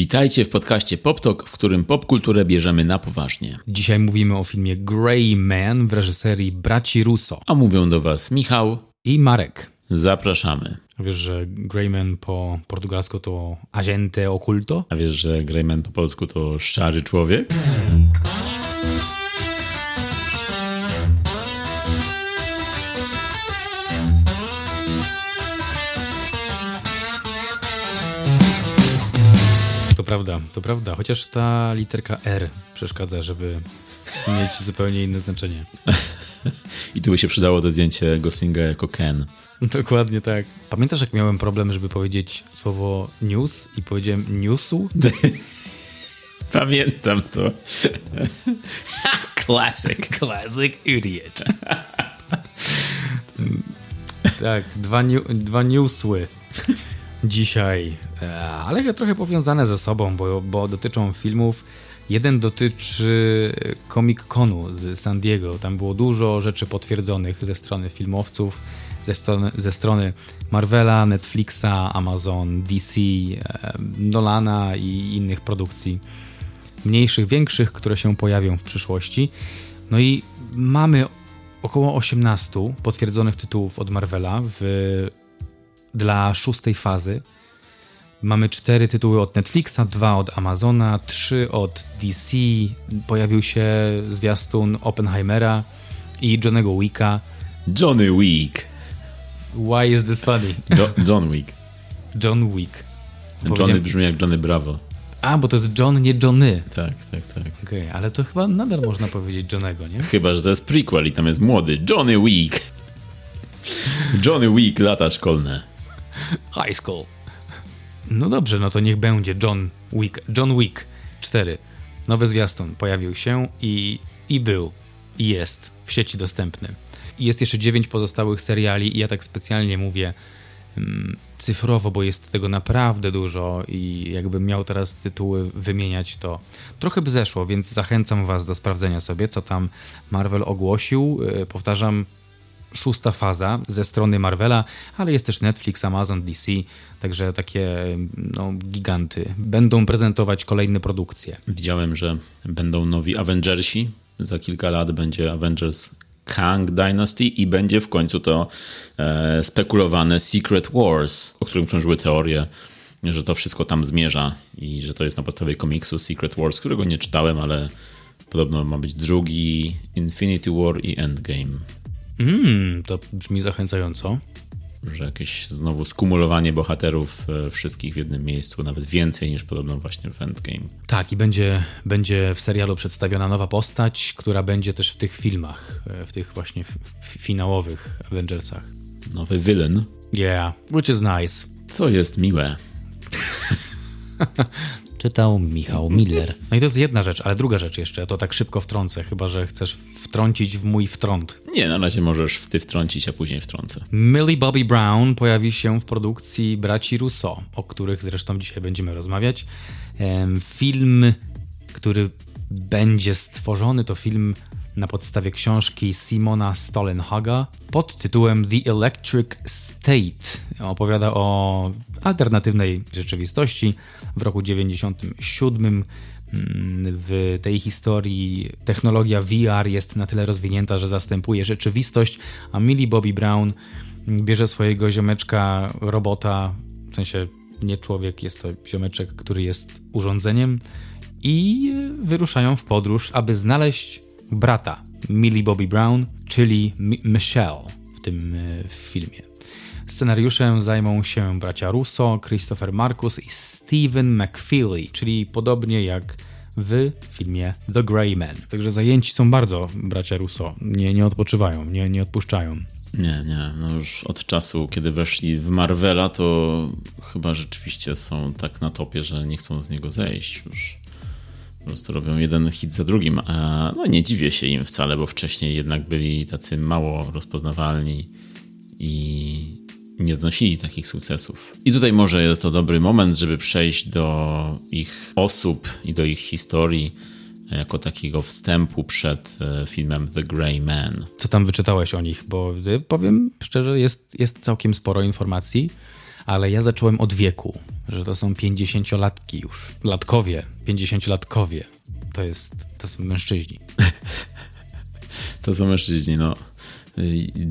Witajcie w podcaście PopTok, w którym popkulturę bierzemy na poważnie. Dzisiaj mówimy o filmie Grey Man w reżyserii braci Russo A mówią do Was Michał i Marek. Zapraszamy. A wiesz, że Grey Man po portugalsku to agente oculto? A wiesz, że Greyman po polsku to szary człowiek? Prawda, to prawda. Chociaż ta literka R przeszkadza, żeby mieć zupełnie inne znaczenie. I tu by się przydało to zdjęcie Goslinga jako Ken. Dokładnie tak. Pamiętasz, jak miałem problem, żeby powiedzieć słowo news i powiedziałem newsu? Pamiętam to. Classic. Classic idiot. tak, dwa, niu, dwa newsły dzisiaj, E, ale trochę powiązane ze sobą, bo, bo dotyczą filmów. Jeden dotyczy Comic Conu z San Diego. Tam było dużo rzeczy potwierdzonych ze strony filmowców, ze strony, ze strony Marvela, Netflixa, Amazon, DC, e, Nolana i innych produkcji mniejszych, większych, które się pojawią w przyszłości. No i mamy około 18 potwierdzonych tytułów od Marvela w, dla szóstej fazy. Mamy cztery tytuły od Netflixa, dwa od Amazona, trzy od DC. Pojawił się zwiastun Oppenheimera i Johnego Wicka. Johnny Wick. Why is this funny? Jo John Wick. John Wick. Johnny brzmi jak Johnny Bravo. A, bo to jest John, nie Johnny. Tak, tak, tak. Okej, ale to chyba nadal można powiedzieć Johnego, nie? Chyba, że to jest prequel i tam jest młody Johnny Wick. Johnny Wick, lata szkolne. High School. No dobrze, no to niech będzie John Wick. John Wick 4. Nowy zwiastun pojawił się i, i był, i jest w sieci dostępny. I jest jeszcze 9 pozostałych seriali i ja tak specjalnie mówię mm, cyfrowo, bo jest tego naprawdę dużo i jakbym miał teraz tytuły wymieniać, to trochę by zeszło, więc zachęcam was do sprawdzenia sobie, co tam Marvel ogłosił. Yy, Powtarzam, szósta faza ze strony Marvela, ale jest też Netflix, Amazon, DC, także takie no, giganty będą prezentować kolejne produkcje. Widziałem, że będą nowi Avengersi. Za kilka lat będzie Avengers Kang Dynasty i będzie w końcu to e, spekulowane Secret Wars, o którym krążyły teorie, że to wszystko tam zmierza i że to jest na podstawie komiksu Secret Wars, którego nie czytałem, ale podobno ma być drugi Infinity War i Endgame. Mmm, to brzmi zachęcająco. Że jakieś znowu skumulowanie bohaterów e, wszystkich w jednym miejscu, nawet więcej niż podobno właśnie w Endgame. Tak, i będzie, będzie w serialu przedstawiona nowa postać, która będzie też w tych filmach, e, w tych właśnie finałowych Avengersach. Nowy villain, Yeah, which is nice. co jest miłe. Czytał Michał Miller. No i to jest jedna rzecz, ale druga rzecz jeszcze, to tak szybko wtrącę, chyba że chcesz wtrącić w mój wtrąt. Nie, na razie możesz w ty wtrącić, a później wtrącę. Millie Bobby Brown pojawi się w produkcji braci Russo, o których zresztą dzisiaj będziemy rozmawiać. Film, który będzie stworzony, to film na podstawie książki Simona Stolenhaga pod tytułem The Electric State. Opowiada o alternatywnej rzeczywistości w roku 97 mm, w tej historii technologia VR jest na tyle rozwinięta, że zastępuje rzeczywistość, a Millie Bobby Brown bierze swojego ziomeczka, robota, w sensie nie człowiek, jest to ziomeczek, który jest urządzeniem i wyruszają w podróż, aby znaleźć brata Millie Bobby Brown, czyli Mi- Michelle w tym e, filmie. Scenariuszem zajmą się bracia Russo, Christopher Marcus i Stephen McFeely, czyli podobnie jak w filmie The Grey Man. Także zajęci są bardzo bracia Russo, nie, nie odpoczywają, nie, nie odpuszczają. Nie, nie, no już od czasu, kiedy weszli w Marvela, to chyba rzeczywiście są tak na topie, że nie chcą z niego zejść już. Po prostu robią jeden hit za drugim. A no nie dziwię się im wcale, bo wcześniej jednak byli tacy mało rozpoznawalni i nie odnosili takich sukcesów. I tutaj może jest to dobry moment, żeby przejść do ich osób i do ich historii jako takiego wstępu przed e, filmem The Grey Man. Co tam wyczytałeś o nich? Bo y, powiem szczerze, jest, jest całkiem sporo informacji, ale ja zacząłem od wieku, że to są 50-latki już. Latkowie, 50-latkowie. To jest, to są mężczyźni. To są mężczyźni, no.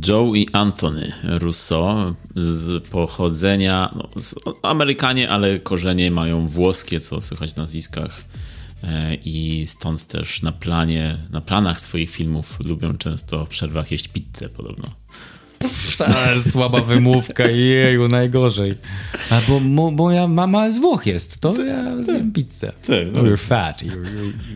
Joe i Anthony Russo z pochodzenia, no, z Amerykanie, ale korzenie mają włoskie, co słychać w nazwiskach. E, I stąd też na planie, na planach swoich filmów lubią często w przerwach jeść pizzę podobno. Ta słaba wymówka, jeju, najgorzej. A bo mo, moja mama z Włoch jest, to ja zjem pizzę. No. You're fat. You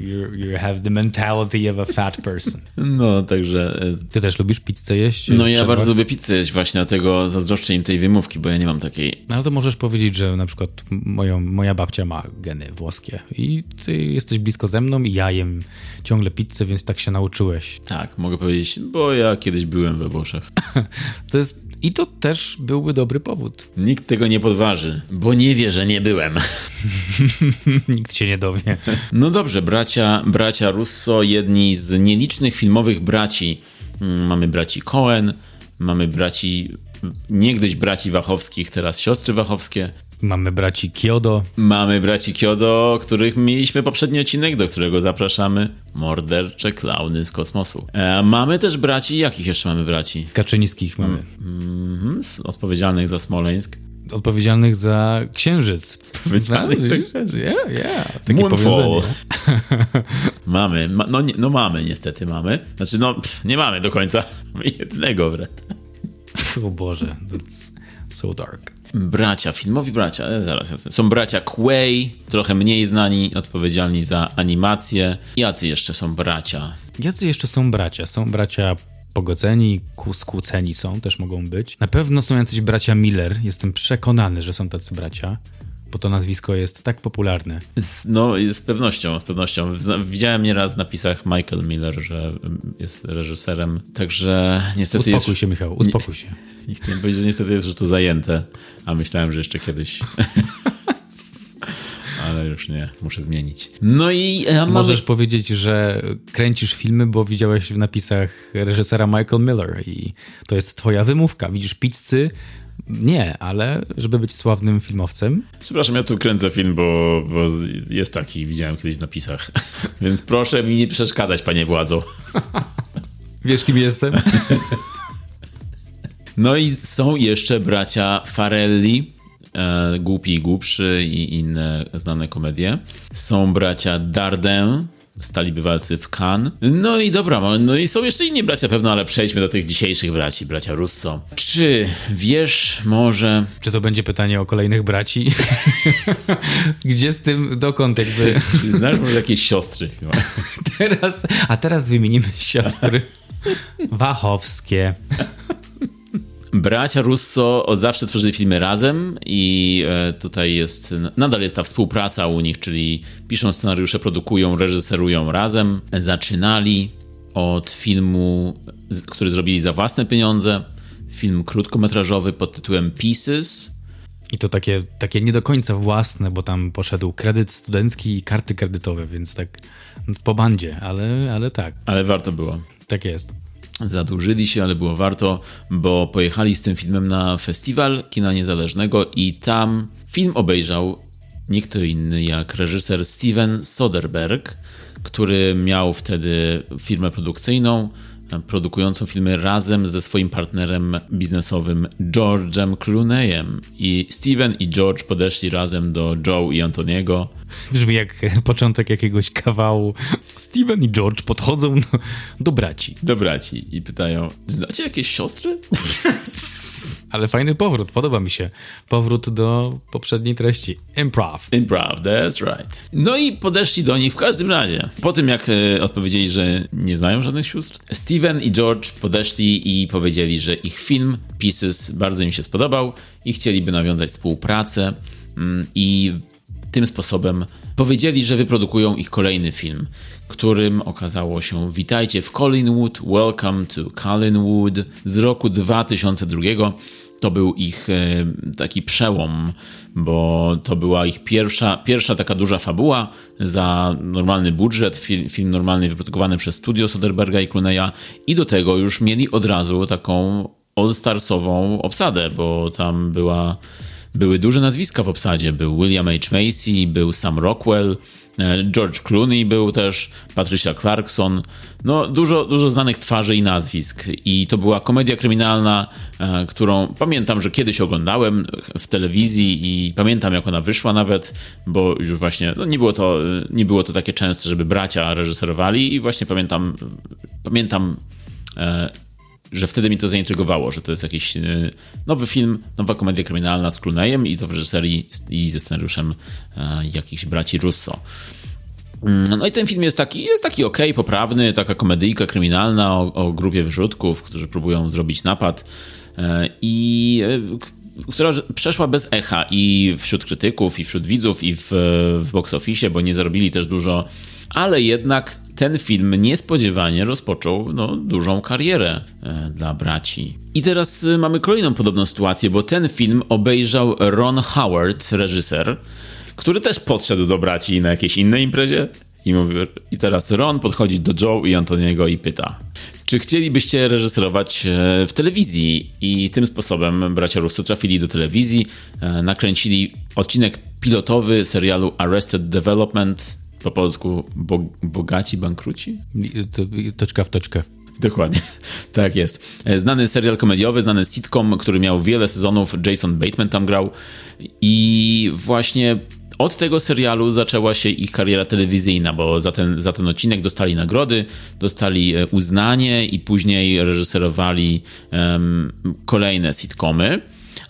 you you have the mentality of a fat person. No, także... e, Ty też lubisz pizzę jeść? No ja bardzo lubię pizzę jeść właśnie, dlatego zazdroszczę im tej wymówki, bo ja nie mam takiej. No, ale to możesz powiedzieć, że na przykład moją, moja babcia ma geny włoskie i ty jesteś blisko ze mną i ja jem ciągle pizzę, więc tak się nauczyłeś. Tak, mogę powiedzieć, bo ja kiedyś byłem we Włoszech. To jest, I to też byłby dobry powód. Nikt tego nie podważy, bo nie wie, że nie byłem. Nikt się nie dowie. No dobrze, bracia, bracia Russo, jedni z nielicznych filmowych braci. Mm, Mamy braci Cohen, mamy braci, niegdyś braci Wachowskich, teraz siostry Wachowskie. Mamy braci Kiodo. Mamy braci Kyodo, których mieliśmy poprzedni odcinek, do którego zapraszamy. Mordercze klauny z kosmosu. E, mamy też braci, jakich jeszcze mamy braci? Kaczyńskich mamy. Z- odpowiedzialnych za Smoleńsk. Odpowiedzialnych za księżyc. Odpowiedzialnych za księżyc. Yeah, yeah. Takie Moonfall. mamy, ma, no, no mamy niestety, mamy. Znaczy no, nie mamy do końca. Jednego wręcz. O Boże, that's so dark. Bracia, filmowi bracia, e, zaraz. Są bracia Quay, trochę mniej znani, odpowiedzialni za animację. Jacy jeszcze są bracia? Jacy jeszcze są bracia? Są bracia pogodzeni, skłóceni są, też mogą być. Na pewno są jacyś bracia Miller. Jestem przekonany, że są tacy bracia, bo to nazwisko jest tak popularne. Z, no, z pewnością, z pewnością. Widziałem nieraz w napisach Michael Miller, że mm, jest reżyserem, także niestety Uspokój jest... się, Michał, uspokój się. Nie chciałem powiedzieć, że niestety jest już to zajęte, a myślałem, że jeszcze kiedyś. Ale już nie, muszę zmienić. No i e, mamy... Możesz powiedzieć, że kręcisz filmy, bo widziałeś w napisach reżysera Michael Miller i to jest twoja wymówka. Widzisz pizzy? Nie, ale żeby być sławnym filmowcem, Przepraszam, ja tu kręcę film, bo, bo jest taki, widziałem kiedyś w napisach. Więc proszę mi nie przeszkadzać, panie władzo. wiesz kim jestem? No i są jeszcze bracia Farelli, Głupi i Głupszy i inne znane komedie. Są bracia Dardin, stali bywalcy w Cannes. No i dobra, no i są jeszcze inni bracia pewno, ale przejdźmy do tych dzisiejszych braci, bracia Russo. Czy wiesz może... Czy to będzie pytanie o kolejnych braci? Gdzie z tym, dokąd jakby znasz może jakieś siostry chyba? teraz, a teraz wymienimy siostry. Wachowskie. Bracia Russo od zawsze tworzyli filmy razem i e, tutaj jest, nadal jest ta współpraca u nich, czyli piszą scenariusze, produkują, reżyserują razem. Zaczynali od filmu, który zrobili za własne pieniądze, film krótkometrażowy pod tytułem Pieces. I to takie, takie nie do końca własne, bo tam poszedł kredyt studencki i karty kredytowe, więc tak po bandzie, ale, ale tak, Ale warto było. tak jest. Zadłużyli się, ale było warto, bo pojechali z tym filmem na festiwal kina niezależnego i tam film obejrzał nikt inny jak reżyser Steven Soderbergh, który miał wtedy firmę produkcyjną, produkującą filmy razem ze swoim partnerem biznesowym George'em Clooneyem. I Steven i George podeszli razem do Joe i Antoniego. Brzmi jak początek jakiegoś kawału. Steven i George podchodzą do, do braci. Do braci i pytają: Znacie jakieś siostry? Ale fajny powrót, podoba mi się. Powrót do poprzedniej treści. Improv. Improv, that's right. No i podeszli do nich w każdym razie. Po tym, jak e, odpowiedzieli, że nie znają żadnych sióstr, Steven i George podeszli i powiedzieli, że ich film Pieces bardzo im się spodobał i chcieliby nawiązać współpracę mm, i tym sposobem powiedzieli, że wyprodukują ich kolejny film, którym okazało się Witajcie w Collinwood, Welcome to Collinwood z roku 2002. To był ich e, taki przełom, bo to była ich pierwsza, pierwsza taka duża fabuła za normalny budżet, film, film normalny wyprodukowany przez studio Soderberga i Clooney'a i do tego już mieli od razu taką all-starsową obsadę, bo tam była były duże nazwiska w obsadzie. Był William H. Macy, był Sam Rockwell, e, George Clooney był też, Patricia Clarkson. No, dużo, dużo znanych twarzy i nazwisk. I to była komedia kryminalna, e, którą pamiętam, że kiedyś oglądałem w telewizji i pamiętam, jak ona wyszła nawet, bo już właśnie no, nie, było to, nie było to takie częste, żeby bracia reżyserowali i właśnie pamiętam, pamiętam e, że wtedy mi to zaintrygowało, że to jest jakiś e, nowy film, nowa komedia kryminalna z Clooneyem i to w reżyserii i ze scenariuszem e, jakichś braci Russo. Mm, no i ten film jest taki, jest taki ok, poprawny, taka komedyjka kryminalna o, o grupie wyrzutków, którzy próbują zrobić napad e, i która przeszła bez echa i wśród krytyków, i wśród widzów, i w, w box office, bo nie zarobili też dużo, ale jednak ten film niespodziewanie rozpoczął no, dużą karierę e, dla braci. I teraz e, mamy kolejną podobną sytuację, bo ten film obejrzał Ron Howard, reżyser, który też podszedł do braci na jakiejś innej imprezie i, mówi, I teraz Ron podchodzi do Joe i Antoniego i pyta: Czy chcielibyście reżyserować e, w telewizji? I tym sposobem bracia Russo trafili do telewizji, nakręcili odcinek pilotowy serialu Arrested Development, po polsku bo, Bogaci Bankruci? Toczka w toczkę. Dokładnie, tak jest. E, znany serial komediowy, znany sitcom, który miał wiele sezonów. Jason Bateman tam grał. I właśnie od tego serialu zaczęła się ich kariera telewizyjna, bo za ten, za ten odcinek dostali nagrody, dostali e, uznanie i później reżyserowali um, kolejne sitcomy.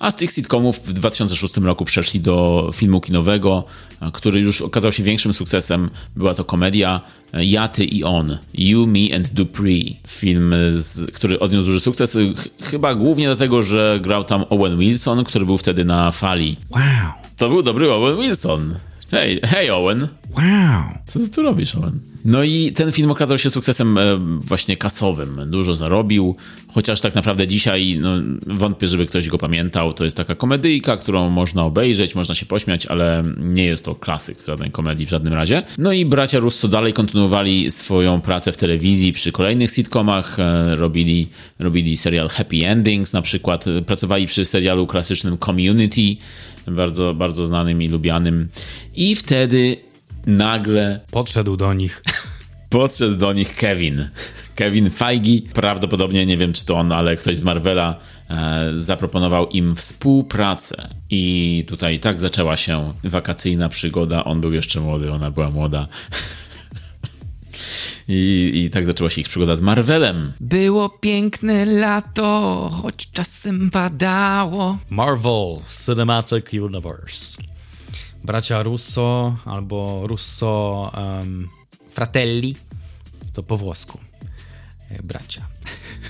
A z tych sitcomów w 2006 roku przeszli do filmu kinowego, e, który już okazał się większym sukcesem. Była to komedia e, Ja, Ty i On. You, Me and Dupree. Film, z, który odniósł duży sukces, ch chyba głównie dlatego, że grał tam Owen Wilson, który był wtedy na fali. Wow. To był dobry Owen Wilson. Hej, hej Owen. Wow. Co ty tu robisz, Owen? No i ten film okazał się sukcesem e, właśnie kasowym. Dużo zarobił, chociaż tak naprawdę dzisiaj no, wątpię, żeby ktoś go pamiętał. To jest taka komedyjka, którą można obejrzeć, można się pośmiać, ale nie jest to klasyk żadnej komedii w żadnym razie. No i bracia Russo dalej kontynuowali swoją pracę w telewizji przy kolejnych sitcomach. E, robili, robili serial Happy Endings na przykład. Pracowali przy serialu klasycznym Community, bardzo, bardzo znanym i lubianym. I wtedy nagle podszedł do nich. Podszedł do nich Kevin. Kevin Feige, prawdopodobnie nie wiem czy to on, ale ktoś z Marvela e, zaproponował im współpracę. I tutaj tak zaczęła się wakacyjna przygoda. On był jeszcze młody, ona była młoda. I, I tak zaczęła się ich przygoda z Marvelem. Było piękne lato, choć czasem padało. Marvel Cinematic Universe bracia Russo albo Russo um, Fratelli, to po włosku. E, bracia.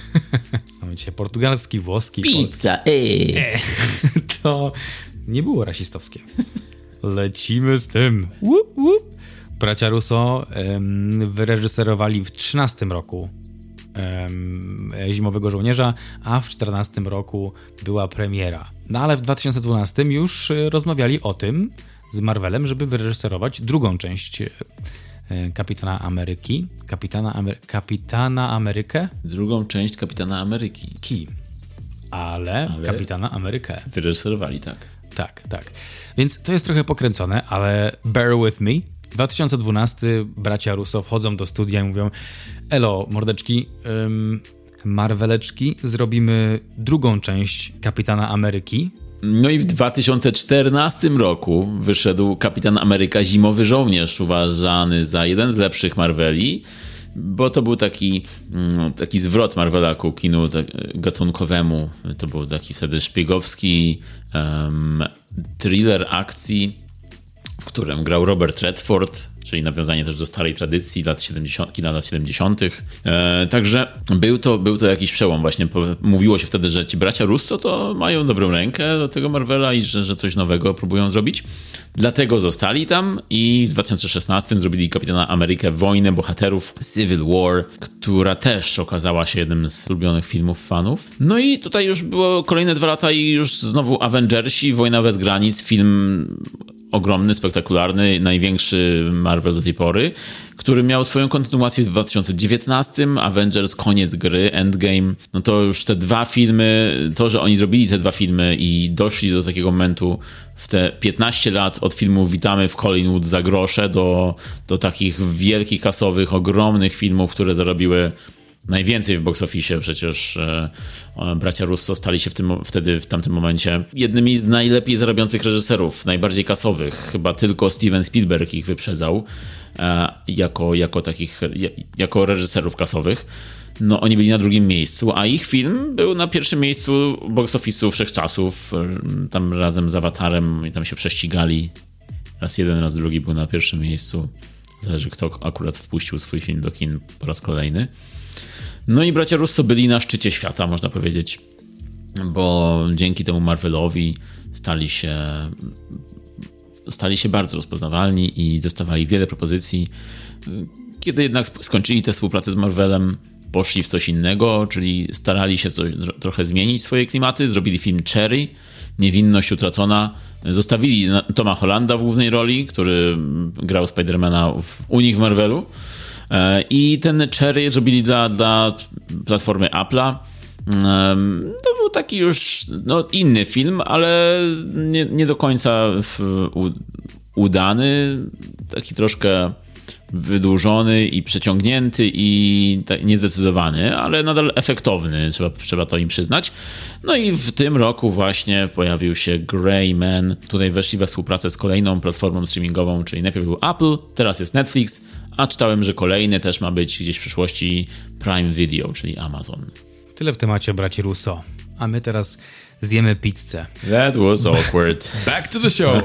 Mamy dzisiaj portugalski, włoski, Pizza, polski. E. To nie było rasistowskie. Lecimy z tym. Łup, łup. Bracia Russo wyreżyserowali w 13 roku Zimowego Żołnierza, a w 14 roku była premiera. No ale w 2012 już e, rozmawiali o tym, z Marvelem, żeby wyreżyserować drugą część e, Kapitana Ameryki. Kapitana, Amery Kapitana Amerykę? Drugą część Kapitana Ameryki. Ki. Ale, ale Kapitana Amerykę. Wyreżyserowali, tak. Tak, tak. Więc to jest trochę pokręcone, ale bear with me. 2012 bracia Russo wchodzą do studia i mówią Elo, mordeczki, ym, Marveleczki, zrobimy drugą część Kapitana Ameryki, no i w 2014 roku wyszedł Kapitan Ameryka Zimowy Żołnierz, uważany za jeden z lepszych Marveli, bo to był taki, mm, taki zwrot Marvela ku kinu tak, gatunkowemu. To był taki wtedy szpiegowski um, thriller akcji, w którym grał Robert Redford, czyli nawiązanie też do starej tradycji lat 70, kina lat 70. E, także był to, był to jakiś przełom właśnie. Mówiło się wtedy, że ci bracia Russo to mają dobrą rękę do tego Marvela i że, że coś nowego próbują zrobić. Dlatego zostali tam i w 2016 zrobili Kapitana Amerykę Wojnę Bohaterów Civil War, która też okazała się jednym z ulubionych filmów fanów. No i tutaj już było kolejne dwa lata i już znowu Avengersi, Wojna bez granic, film ogromny, spektakularny, największy Marvel do tej pory, który miał swoją kontynuację w 2019, Avengers koniec gry, Endgame. No to już te dwa filmy, to, że oni zrobili te dwa filmy i doszli do takiego momentu w te 15 lat od filmu Witamy w Collingwood za grosze do, do takich wielkich kasowych, ogromnych filmów, które zarobiły najwięcej w box office. Przecież e, bracia Russo stali się w tym, wtedy, w tamtym momencie, jednymi z najlepiej zarabiających reżyserów, najbardziej kasowych. Chyba tylko Steven Spielberg ich wyprzedzał e, jako, jako takich, jako reżyserów kasowych. No, oni byli na drugim miejscu, a ich film był na pierwszym miejscu box office'u wszechczasów. E, tam razem z Awatarem i tam się prześcigali. Raz jeden, raz drugi był na pierwszym miejscu. Zależy, kto akurat wpuścił swój film do kin po raz kolejny. No i bracia Russo byli na szczycie świata, można powiedzieć, bo dzięki temu Marvelowi stali się stali się bardzo rozpoznawalni i dostawali wiele propozycji. Kiedy jednak skończyli tę współpracę z Marvelem, poszli w coś innego, czyli starali się coś, trochę zmienić swoje klimaty, zrobili film Cherry, Niewinność utracona, zostawili Toma Hollanda w głównej roli, który grał Spidermana u nich w Marvelu I ten Cherry zrobili dla, dla platformy Apple'a. To był taki już no, inny film, ale nie, nie do końca udany. Taki troszkę wydłużony i przeciągnięty i niezdecydowany, ale nadal efektowny, trzeba, trzeba to im przyznać. No i w tym roku właśnie pojawił się Greyman. Tutaj weszli we współpracę z kolejną platformą streamingową, czyli najpierw był Apple, teraz jest Netflix, a czytałem, że kolejny też ma być gdzieś w przyszłości Prime Video, czyli Amazon. Tyle w temacie braci Russo. A my teraz zjemy pizzę. That was awkward. Back to the show.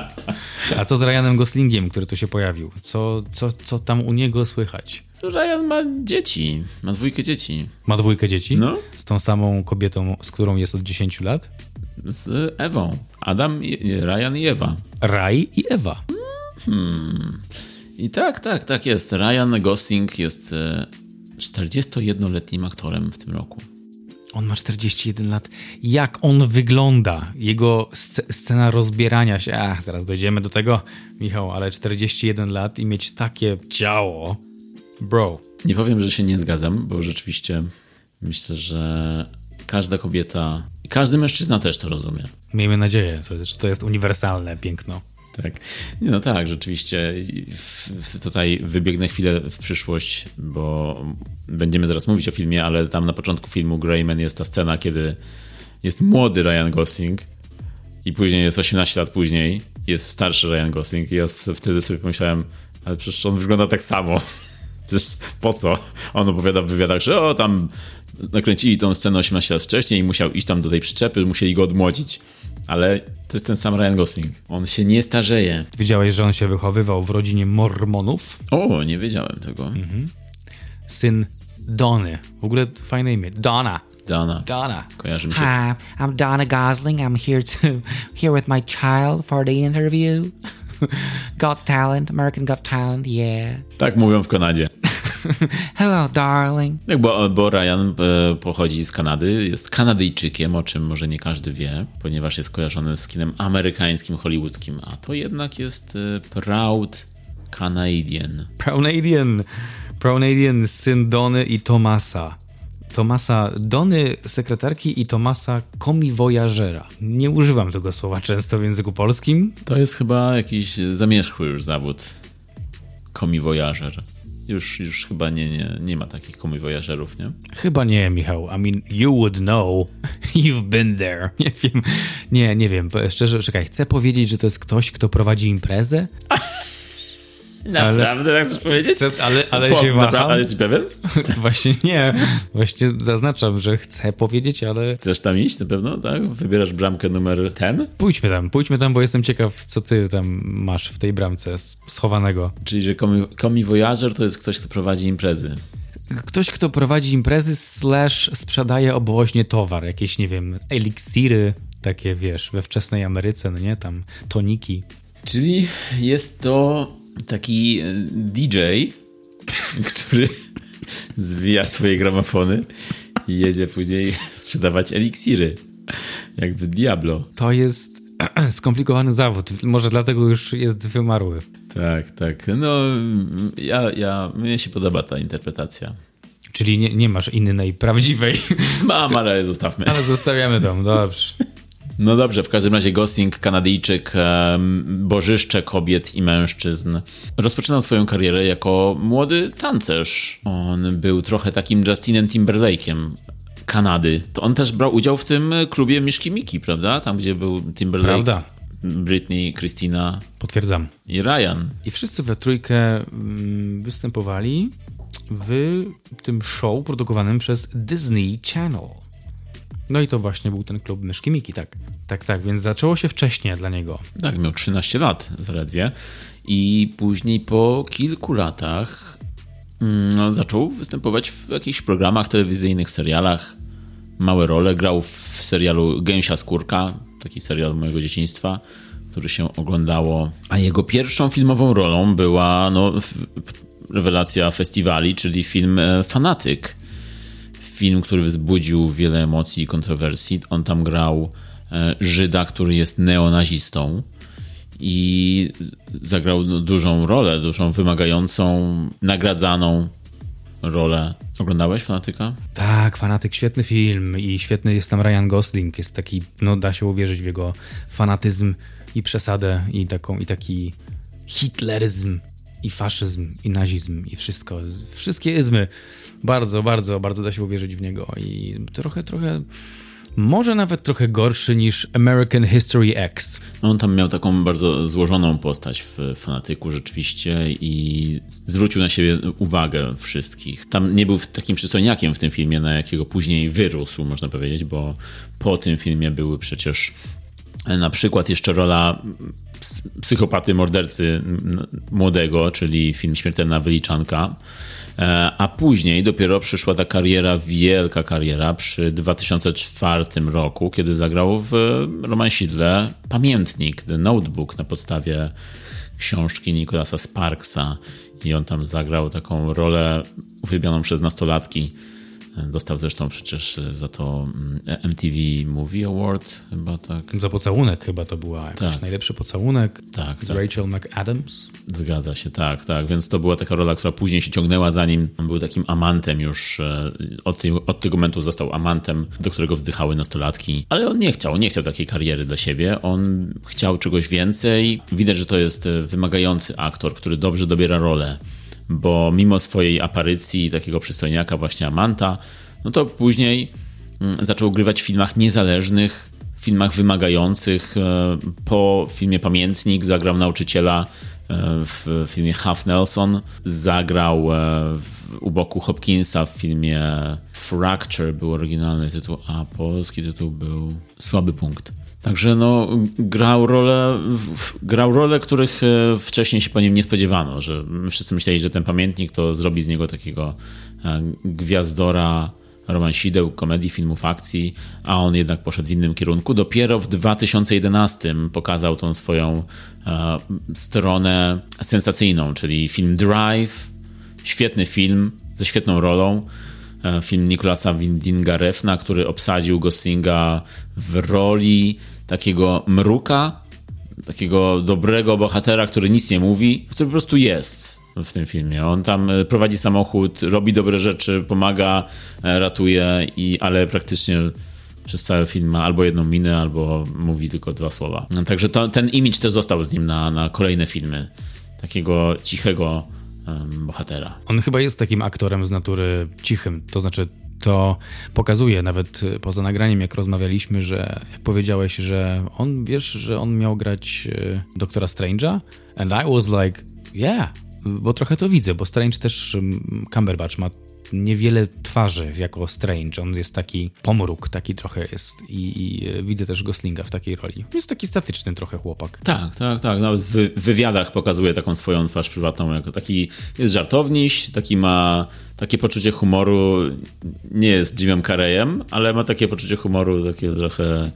A co z Ryanem Goslingiem, który tu się pojawił? Co, co, co tam u niego słychać? Ryan ma dzieci. Ma dwójkę dzieci. Ma dwójkę dzieci? No. Z tą samą kobietą, z którą jest od 10 lat? Z Ewą. Adam, Ryan i Ewa. Raj i Ewa. Hmm. I tak, tak, tak jest. Ryan Gosling jest 41-letnim e, aktorem w tym roku. On ma 41 lat. Jak on wygląda? Jego scena rozbierania się. Ach, zaraz dojdziemy do tego, Michał, ale 41 lat i mieć takie ciało. Bro. Nie powiem, że się nie zgadzam, bo rzeczywiście myślę, że każda kobieta i każdy mężczyzna też to rozumie. Miejmy nadzieję, że to jest uniwersalne piękno. Tak. Nie, no tak, rzeczywiście. Tutaj wybiegnę chwilę w przyszłość, bo będziemy zaraz mówić o filmie, ale tam na początku filmu Greyman jest ta scena, kiedy jest młody Ryan Gosling i później jest 18 lat później, jest starszy Ryan Gosling i ja wtedy sobie pomyślałem, ale przecież on wygląda tak samo. Przecież po co? On opowiada w wywiadach, że o, tam nakręcili tą scenę 18 lat wcześniej i musiał iść tam do tej przyczepy, musieli go odmłodzić ale to jest ten sam Ryan Gosling. On się nie starzeje. Wiedziałeś, że on się wychowywał w rodzinie mormonów? O, nie wiedziałem tego. Mhm. Syn Dony. W ogóle fajne imię. Donna. Donna. Donna. Kojarzy mi się. Hi, I'm Donna Gosling. I'm here to here with my child for the interview. Got Talent, American Got Talent, yeah. Tak mówią w Kanadzie. Hello, darling. Bo, bo Ryan e, pochodzi z Kanady, jest Kanadyjczykiem, o czym może nie każdy wie, ponieważ jest kojarzony z kinem amerykańskim, hollywoodzkim, a to jednak jest e, proud Canadian. Prounadian. Prounadian, syn Dony i Tomasa. Tomasa Dony, sekretarki i Tomasa komiwojażera. Nie używam tego słowa często w języku polskim. To jest chyba jakiś zamierzchły już zawód. Komiwojażer. Już, już chyba nie, nie, nie ma takich komiwojażerów, nie? Chyba nie, Michał. I mean, you would know. You've been there. Nie wiem. Nie, nie wiem. Szczerze, czekaj. Chcę powiedzieć, że to jest ktoś, kto prowadzi imprezę? Naprawdę ale, tak chcesz powiedzieć? Chcę, ale ale się waham. Ale jesteś pewien? Właśnie nie. Właśnie zaznaczam, że chcę powiedzieć, ale... Chcesz tam iść na pewno, tak? Wybierasz bramkę numer 10? Pójdźmy tam, pójdźmy tam, bo jestem ciekaw, co ty tam masz w tej bramce schowanego. Czyli, że komi, komi voyager to jest ktoś, kto prowadzi imprezy. Ktoś, kto prowadzi imprezy slash sprzedaje oboźnie towar, jakieś, nie wiem, eliksiry, takie, wiesz, we wczesnej Ameryce, no nie, tam toniki. Czyli jest to taki e, DJ, który zwija swoje gramofony i jedzie później sprzedawać eliksiry, jak w Diablo. To jest skomplikowany zawód. Może dlatego już jest wymarły. Tak, tak. No, ja, ja, mnie się podoba ta interpretacja. Czyli nie, nie masz innej prawdziwej. Mam, ale zostawmy. Ale zostawiamy to, dobrze. No dobrze, w każdym razie Gosling, Kanadyjczyk, bożyszcze kobiet i mężczyzn. Rozpoczynał swoją karierę jako młody tancerz. On był trochę takim Justinem Timberlake'em Kanady. To on też brał udział w tym klubie Miszki Miki, prawda? Tam, gdzie był Timberlake, Prawda. Britney, Christina Potwierdzam. i Ryan. I wszyscy we trójkę mm, występowali w tym show produkowanym przez Disney Channel. No i to właśnie był ten klub Myszki Miki, tak. Tak, tak, więc zaczęło się wcześniej dla niego. Tak, miał 13 lat zaledwie. I później po kilku latach mm, no, zaczął występować w jakichś programach telewizyjnych, serialach. Małe role. Grał w serialu Gęsia Skórka, taki serial mojego dzieciństwa, który się oglądało. A jego pierwszą filmową rolą była no, rewelacja festiwali, czyli film e, Fanatyk film, który wzbudził wiele emocji i kontrowersji. On tam grał e, Żyda, który jest neonazistą i zagrał no, dużą rolę, dużą wymagającą, nagradzaną rolę. Oglądałeś Fanatyka? Tak, fanatyk, świetny film i świetny jest tam Ryan Gosling. Jest taki, no da się uwierzyć w jego fanatyzm i przesadę i, taką, i taki hitleryzm i faszyzm i nazizm i wszystko. Wszystkie izmy. Bardzo, bardzo, bardzo da się uwierzyć w niego i trochę, trochę, może nawet trochę gorszy niż American History X. On tam miał taką bardzo złożoną postać w Fanatyku rzeczywiście i zwrócił na siebie uwagę wszystkich. Tam nie był takim przystojniakiem w tym filmie, na jakiego później wyrósł, można powiedzieć, bo po tym filmie były przecież na przykład jeszcze rola ps- psychopaty, mordercy młodego, czyli film Śmiertelna Wyliczanka. E, A później dopiero przyszła ta kariera, wielka kariera przy 2004 roku, kiedy zagrał w romansidle Pamiętnik, The Notebook na podstawie książki Nicolasa Sparksa i on tam zagrał taką rolę uwielbianą przez nastolatki. Dostał zresztą przecież za to mm, MTV Movie Award, chyba tak. Za pocałunek chyba to była jakiś Tak. najlepszy pocałunek Tak, tak. Rachel McAdams. Zgadza się, tak, tak. Więc to była taka rola, która później się ciągnęła za nim. On był takim amantem już. e, Od, tej, od tego momentu został amantem, do którego wzdychały nastolatki. Ale on nie chciał, nie chciał takiej kariery dla siebie. On chciał czegoś więcej. Widać, że to jest wymagający aktor, który dobrze dobiera rolę. Bo mimo swojej aparycji takiego przystojniaka, właśnie amanta, no to później mm, zaczął grywać w filmach niezależnych, w filmach wymagających. E, Po filmie Pamiętnik zagrał nauczyciela e, w filmie Half Nelson. Zagrał e, u boku Hopkinsa w filmie Fracture, był oryginalny tytuł, a polski tytuł był Słaby Punkt. Także no, grał rolę, grał rolę, których e, wcześniej się po nim nie spodziewano, że wszyscy myśleli, że ten pamiętnik to zrobi z niego takiego e, gwiazdora romansideł, komedii, filmów akcji, a on jednak poszedł w innym kierunku. Dopiero w 2011 pokazał tą swoją e, stronę sensacyjną, czyli film Drive, świetny film ze świetną rolą. E, Film Nicolasa Windinga Refna, który obsadził Goslinga w roli takiego mruka, takiego dobrego bohatera, który nic nie mówi, który po prostu jest w tym filmie. On tam e, prowadzi samochód, robi dobre rzeczy, pomaga, e, ratuje, i, ale praktycznie przez cały film ma albo jedną minę, albo mówi tylko dwa słowa. Także to, ten image też został z nim na, na kolejne filmy. Takiego cichego em, bohatera. On chyba jest takim aktorem z natury cichym, to znaczy to pokazuje nawet y, poza nagraniem, jak rozmawialiśmy, że jak powiedziałeś, że on, wiesz, że on miał grać y, doktora Strange'a? And I was like, yeah, bo trochę to widzę, bo Strange też, Cumberbatch ma niewiele twarzy jako Strange, on jest taki pomruk, taki trochę jest i, i y, widzę też Goslinga w takiej roli. Jest taki statyczny trochę chłopak. Tak, tak, tak. Nawet w wywiadach pokazuje taką swoją twarz prywatną, jako taki jest żartowniś, taki ma takie poczucie humoru, nie jest Jimem Carreyem, ale ma takie poczucie humoru takie trochę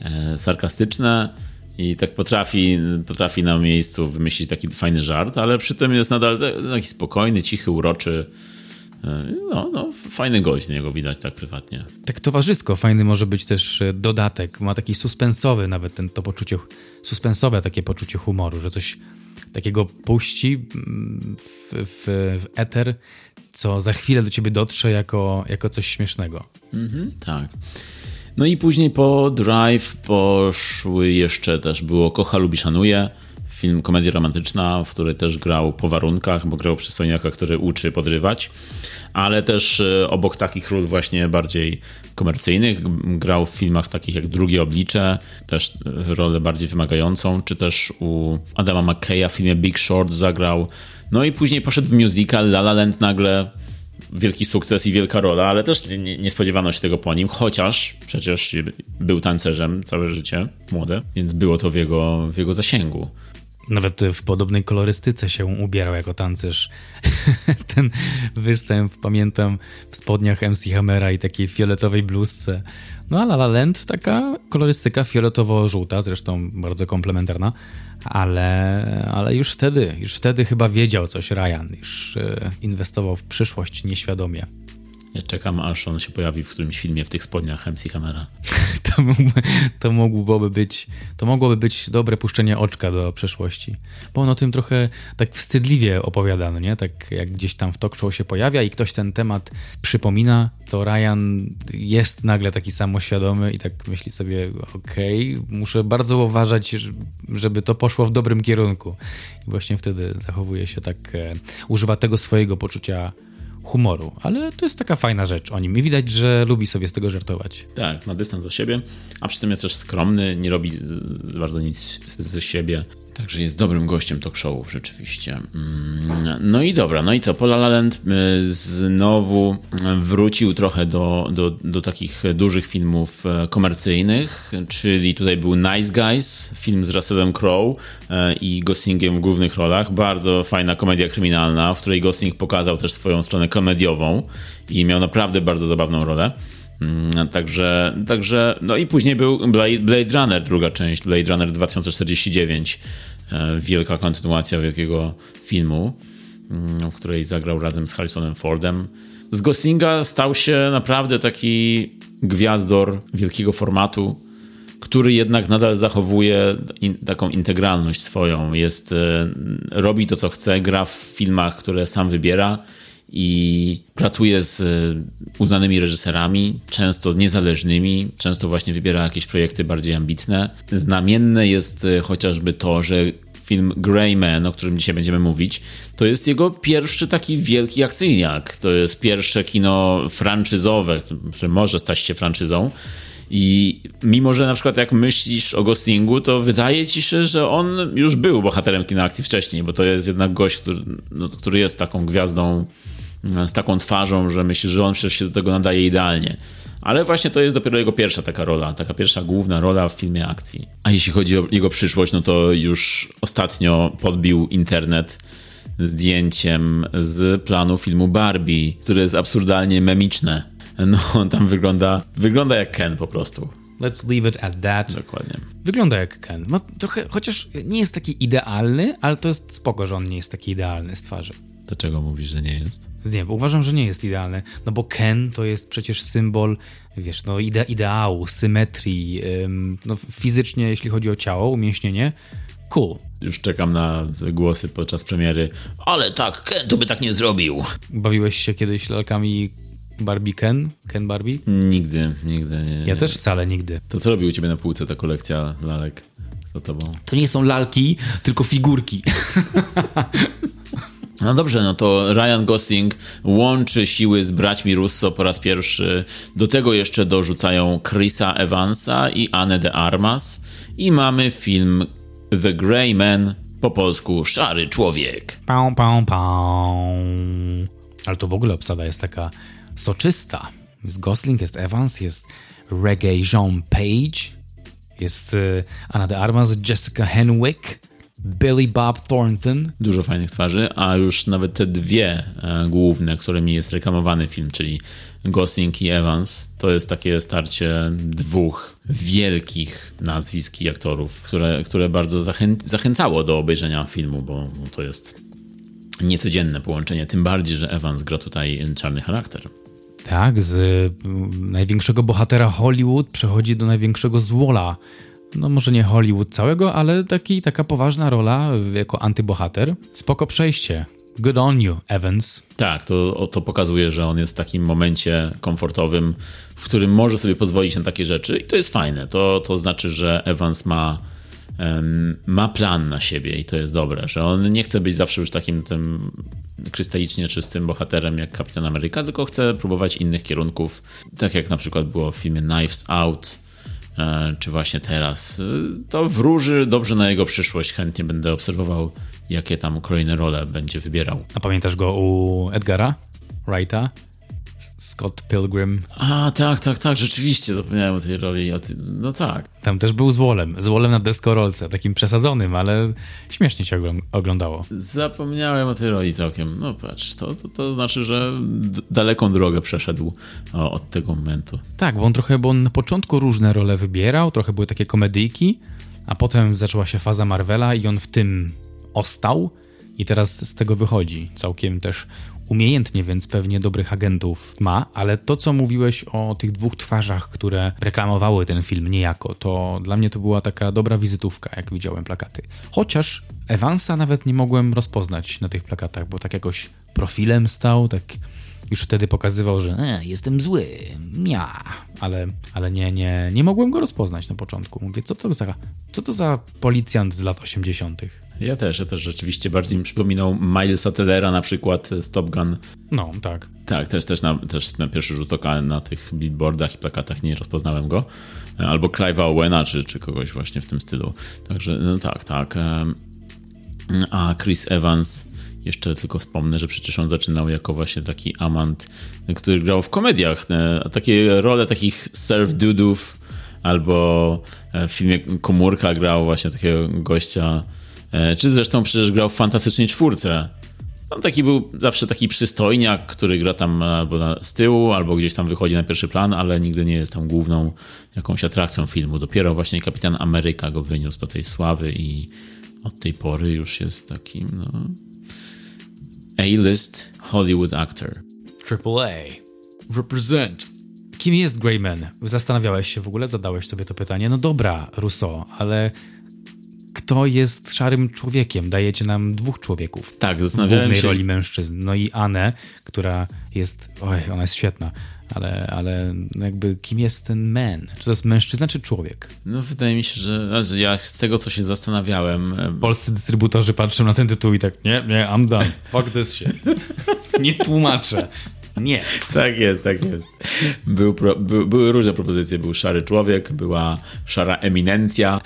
e, sarkastyczne i tak potrafi, potrafi na miejscu wymyślić taki fajny żart, ale przy tym jest nadal taki spokojny, cichy, uroczy. No, no, fajny gość z niego widać tak prywatnie. Tak towarzysko, fajny może być też e, dodatek. Ma taki suspensowy nawet ten, to poczucie, suspensowe takie poczucie humoru, że coś takiego puści mm, w, w, w eter, co za chwilę do ciebie dotrze jako, jako coś śmiesznego. Mhm, tak. No i później po Drive poszły jeszcze też było Kocha lubi szanuje, film komedia romantyczna, w której też grał po warunkach, bo grał przystojniaka, który uczy podrywać, ale też e, obok takich ról właśnie bardziej komercyjnych grał w filmach takich jak Drugie Oblicze, też rolę bardziej wymagającą, czy też u Adama McKeya w filmie Big Short zagrał. No i później poszedł w musical La La Land nagle wielki sukces i wielka rola, ale też nie, nie, spodziewano się tego po nim, chociaż przecież był tancerzem całe życie, młode, więc było to w jego, w jego zasięgu. Nawet w podobnej kolorystyce się ubierał jako tancerz. Ten występ pamiętam w spodniach MC Hammera i takiej fioletowej bluzce. No a La La Land taka kolorystyka fioletowo-żółta, zresztą bardzo komplementarna, ale, ale już wtedy, już wtedy chyba wiedział coś Ryan, już e, inwestował w przyszłość nieświadomie. Ja czekam, aż on się pojawi w którymś filmie w tych spodniach MC Hammera. to, to mogłoby być to mogłoby być dobre puszczenie oczka do przeszłości. Bo on o tym trochę tak wstydliwie opowiada, no nie? Tak jak gdzieś tam w talk show się pojawia i ktoś ten temat przypomina, to Ryan jest nagle taki samoświadomy i tak myśli sobie, okej, okay, muszę bardzo uważać, żeby to poszło w dobrym kierunku. I właśnie wtedy zachowuje się tak, e, używa tego swojego poczucia humoru, ale to jest taka fajna rzecz o nim i widać, że lubi sobie z tego żartować. Tak, ma dystans do siebie, a przy tym jest też skromny, nie robi bardzo nic ze siebie. Także jest dobrym gościem talk showów rzeczywiście. Mm, no i dobra, no i co? Pola La Land y, znowu wrócił trochę do, do, do takich dużych filmów e, komercyjnych, czyli tutaj był Nice Guys, film z Russellem Crowe e, i Goslingiem w głównych rolach. Bardzo fajna komedia kryminalna, w której Gosling pokazał też swoją stronę komediową i miał naprawdę bardzo zabawną rolę. Mm, także, także, no i później był Blade, Runner, druga część, Blade Runner 2049, e, wielka kontynuacja wielkiego filmu, mm, w której zagrał razem z Harrisonem Fordem. Z Goslinga stał się naprawdę taki gwiazdor wielkiego formatu, który jednak nadal zachowuje in, taką integralność swoją. Jest, e, robi to, co chce, gra w filmach, które sam wybiera i pracuje z e, uznanymi reżyserami, często niezależnymi, często właśnie wybiera jakieś projekty bardziej ambitne. Znamienne jest e, chociażby to, że film Grey Man, o którym dzisiaj będziemy mówić, to jest jego pierwszy taki wielki akcyjniak. To jest pierwsze kino franczyzowe, które może stać się franczyzą. I mimo, że na przykład jak myślisz o Goslingu, to wydaje ci się, że on już był bohaterem kina akcji wcześniej, bo to jest jednak gość, który, no, który jest taką gwiazdą z taką twarzą, że myśli, że on przecież się do tego nadaje idealnie. Ale właśnie to jest dopiero jego pierwsza taka rola, taka pierwsza główna rola w filmie akcji. A jeśli chodzi o jego przyszłość, no to już ostatnio podbił internet zdjęciem z planu filmu Barbie, które jest absurdalnie memiczne. No, on tam wygląda, wygląda jak Ken po prostu. Let's leave it at that. Dokładnie. Wygląda jak Ken. Ma trochę, chociaż nie jest taki idealny, ale to jest spoko, że on nie jest taki idealny z twarzy. Dlaczego mówisz, że nie jest? Nie, bo uważam, że nie jest idealny. No bo Ken to jest przecież symbol, wiesz, no ide ideału, symetrii, ym, no fizycznie, jeśli chodzi o ciało, umięśnienie, cool. Już czekam na głosy podczas premiery. Ale tak, Ken to by tak nie zrobił. Bawiłeś się kiedyś lalkami Barbie Ken? Ken Barbie? Nigdy, nigdy. Nie, nie. Ja też wcale nigdy. To co robi u ciebie na półce ta kolekcja lalek za tobą? To nie są lalki, tylko figurki. No dobrze, no to Ryan Gosling łączy siły z braćmi Russo po raz pierwszy. Do tego jeszcze dorzucają Chrisa Evansa i Anne de Armas. I mamy film The Grey Man, po polsku Szary Człowiek. Pał, pał, pał. Ale to w ogóle obsada jest taka soczysta. Jest Gosling, jest Evans, jest Reggae Jean Page, jest y, Anna de Armas, Jessica Henwick, Billy Bob Thornton. Dużo fajnych twarzy, a już nawet te dwie e, główne, którymi jest reklamowany film, czyli Gosling i Evans, to jest takie starcie dwóch wielkich nazwisk i aktorów, które, które bardzo zachę zachęcało do obejrzenia filmu, bo to jest niecodzienne połączenie, tym bardziej, że Evans gra tutaj czarny charakter. Tak, z mm, największego bohatera Hollywood przechodzi do największego złola. No może nie Hollywood całego, ale taki, taka poważna rola jako antybohater. Spoko przejście. Good on you, Evans. Tak, to, to pokazuje, że on jest w takim momencie komfortowym, w którym może sobie pozwolić na takie rzeczy i to jest fajne. To, to znaczy, że Evans ma, ma plan na siebie i to jest dobre, że on nie chce być zawsze już takim tym krystalicznie czystym bohaterem jak Kapitan Ameryka, tylko chce próbować innych kierunków, tak jak na przykład było w filmie Knives Out, e, czy właśnie teraz. E, to wróży dobrze na jego przyszłość. Chętnie będę obserwował, jakie tam kolejne role będzie wybierał. A pamiętasz go u Edgara Wrighta? Scott Pilgrim. A, tak, tak, tak, rzeczywiście zapomniałem o tej roli. No tak. Tam też był złolem, złolem na deskorolce, takim przesadzonym, ale śmiesznie się oglądało. Zapomniałem o tej roli całkiem. No patrz, to, to, to znaczy, że daleką drogę przeszedł od tego momentu. Tak, bo on trochę, bo on na początku różne role wybierał, trochę były takie komedyjki, a potem zaczęła się faza Marvela i on w tym ostał i teraz z tego wychodzi całkiem też umiejętnie, więc pewnie dobrych agentów ma, ale to, co mówiłeś o tych dwóch twarzach, które reklamowały ten film niejako, to dla mnie to była taka dobra wizytówka, jak widziałem plakaty. Chociaż Evansa nawet nie mogłem rozpoznać na tych plakatach, bo tak jakoś profilem stał, tak już wtedy pokazywał, że e, jestem zły, mia, ale, ale nie, nie, nie mogłem go rozpoznać na początku. Mówię, co to za, co to za policjant z lat 80. Ja też, ja też rzeczywiście bardziej mi przypominał Milesa Tellera na przykład z Top Gun. No, tak. Tak, też, też, na, też na pierwszy rzut oka na tych billboardach i plakatach nie rozpoznałem go. Albo Clive'a Owena, czy, czy kogoś właśnie w tym stylu. Także no tak, tak. A Chris Evans jeszcze tylko wspomnę, że przecież on zaczynał jako właśnie taki amant, który grał w komediach. E, takie role takich surf-dudów albo e, w filmie Komórka grał właśnie takiego gościa, e, czy zresztą przecież grał w Fantastycznej Czwórce. On taki był zawsze taki przystojniak, który gra tam albo z tyłu, albo gdzieś tam wychodzi na pierwszy plan, ale nigdy nie jest tam główną jakąś atrakcją filmu. Dopiero właśnie Kapitan Ameryka go wyniósł do tej sławy i od tej pory już jest takim, no, a-list Hollywood actor. Triple A. Represent. Kim jest Greyman? Zastanawiałeś się w ogóle? Zadałeś sobie to pytanie? No dobra, Rousseau, ale kto jest szarym człowiekiem? Dajecie nam dwóch człowieków. Tak, zastanawiałem w głównej się. roli mężczyzn. No i Anę, która jest... Oj, ona jest świetna. Ale, ale jakby kim jest ten man? Czy to jest mężczyzna, czy człowiek? No wydaje mi się, że ja z tego, co się zastanawiałem... Polscy dystrybutorzy patrzą na ten tytuł i tak, nie, nie, I'm done. Fuck this shit. nie tłumaczę. Nie. Tak jest, tak jest. Był pro, by, były różne propozycje. Był szary człowiek, była szara eminencja,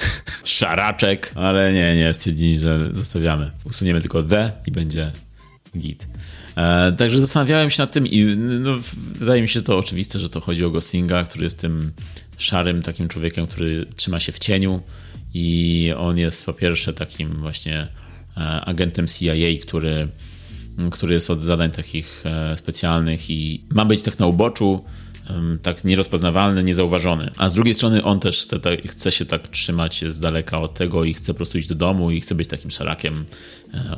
szaraczek, ale nie, nie, stwierdzili, że zostawiamy. Usuniemy tylko the i będzie git. E, także zastanawiałem się nad tym i no, wydaje mi się to oczywiste, że to chodzi o Goslinga, który jest tym szarym takim człowiekiem, który trzyma się w cieniu i on jest po pierwsze takim właśnie e, agentem CIA, który który jest od zadań takich e, specjalnych i ma być tak na uboczu, tak nierozpoznawalny, niezauważony. A z drugiej strony on też chce, tak, chce się tak trzymać z daleka od tego i chce po prostu iść do domu i chce być takim szarakiem.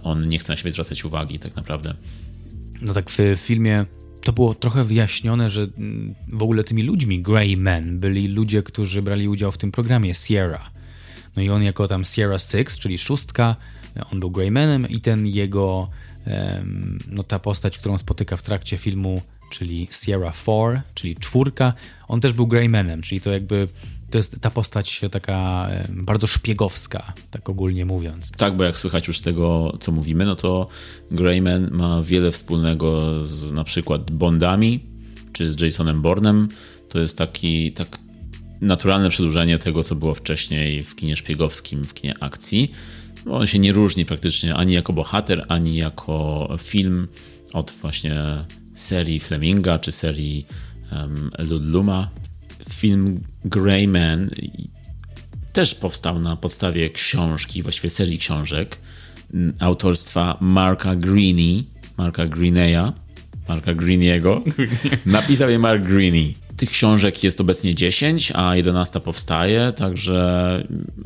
On nie chce na siebie zwracać uwagi tak naprawdę. No tak w filmie to było trochę wyjaśnione, że mm, w ogóle tymi ludźmi Grey Men byli ludzie, którzy brali udział w tym programie Sierra. No i on jako tam Sierra Six, czyli szóstka, on był Greymanem i ten jego no ta postać, którą spotyka w trakcie filmu, czyli Sierra 4, czyli czwórka, on też był Greymanem, czyli to jakby to jest ta postać taka bardzo szpiegowska, tak ogólnie mówiąc. Tak, bo jak słychać już z tego, co mówimy, no to Greyman ma wiele wspólnego z na przykład Bondami, czy z Jasonem Bournem. To jest taki tak naturalne przedłużenie tego, co było wcześniej w kinie szpiegowskim, w kinie akcji. On się nie różni praktycznie ani jako bohater, ani jako film od właśnie serii Fleminga czy serii um, Ludluma. Film Greyman też powstał na podstawie książki, właściwie serii książek autorstwa Marka Greeny, Marka Greeneya, Marka Greeniego. Napisał je Mark Greeny. Tych książek jest obecnie 10, a 11 powstaje, także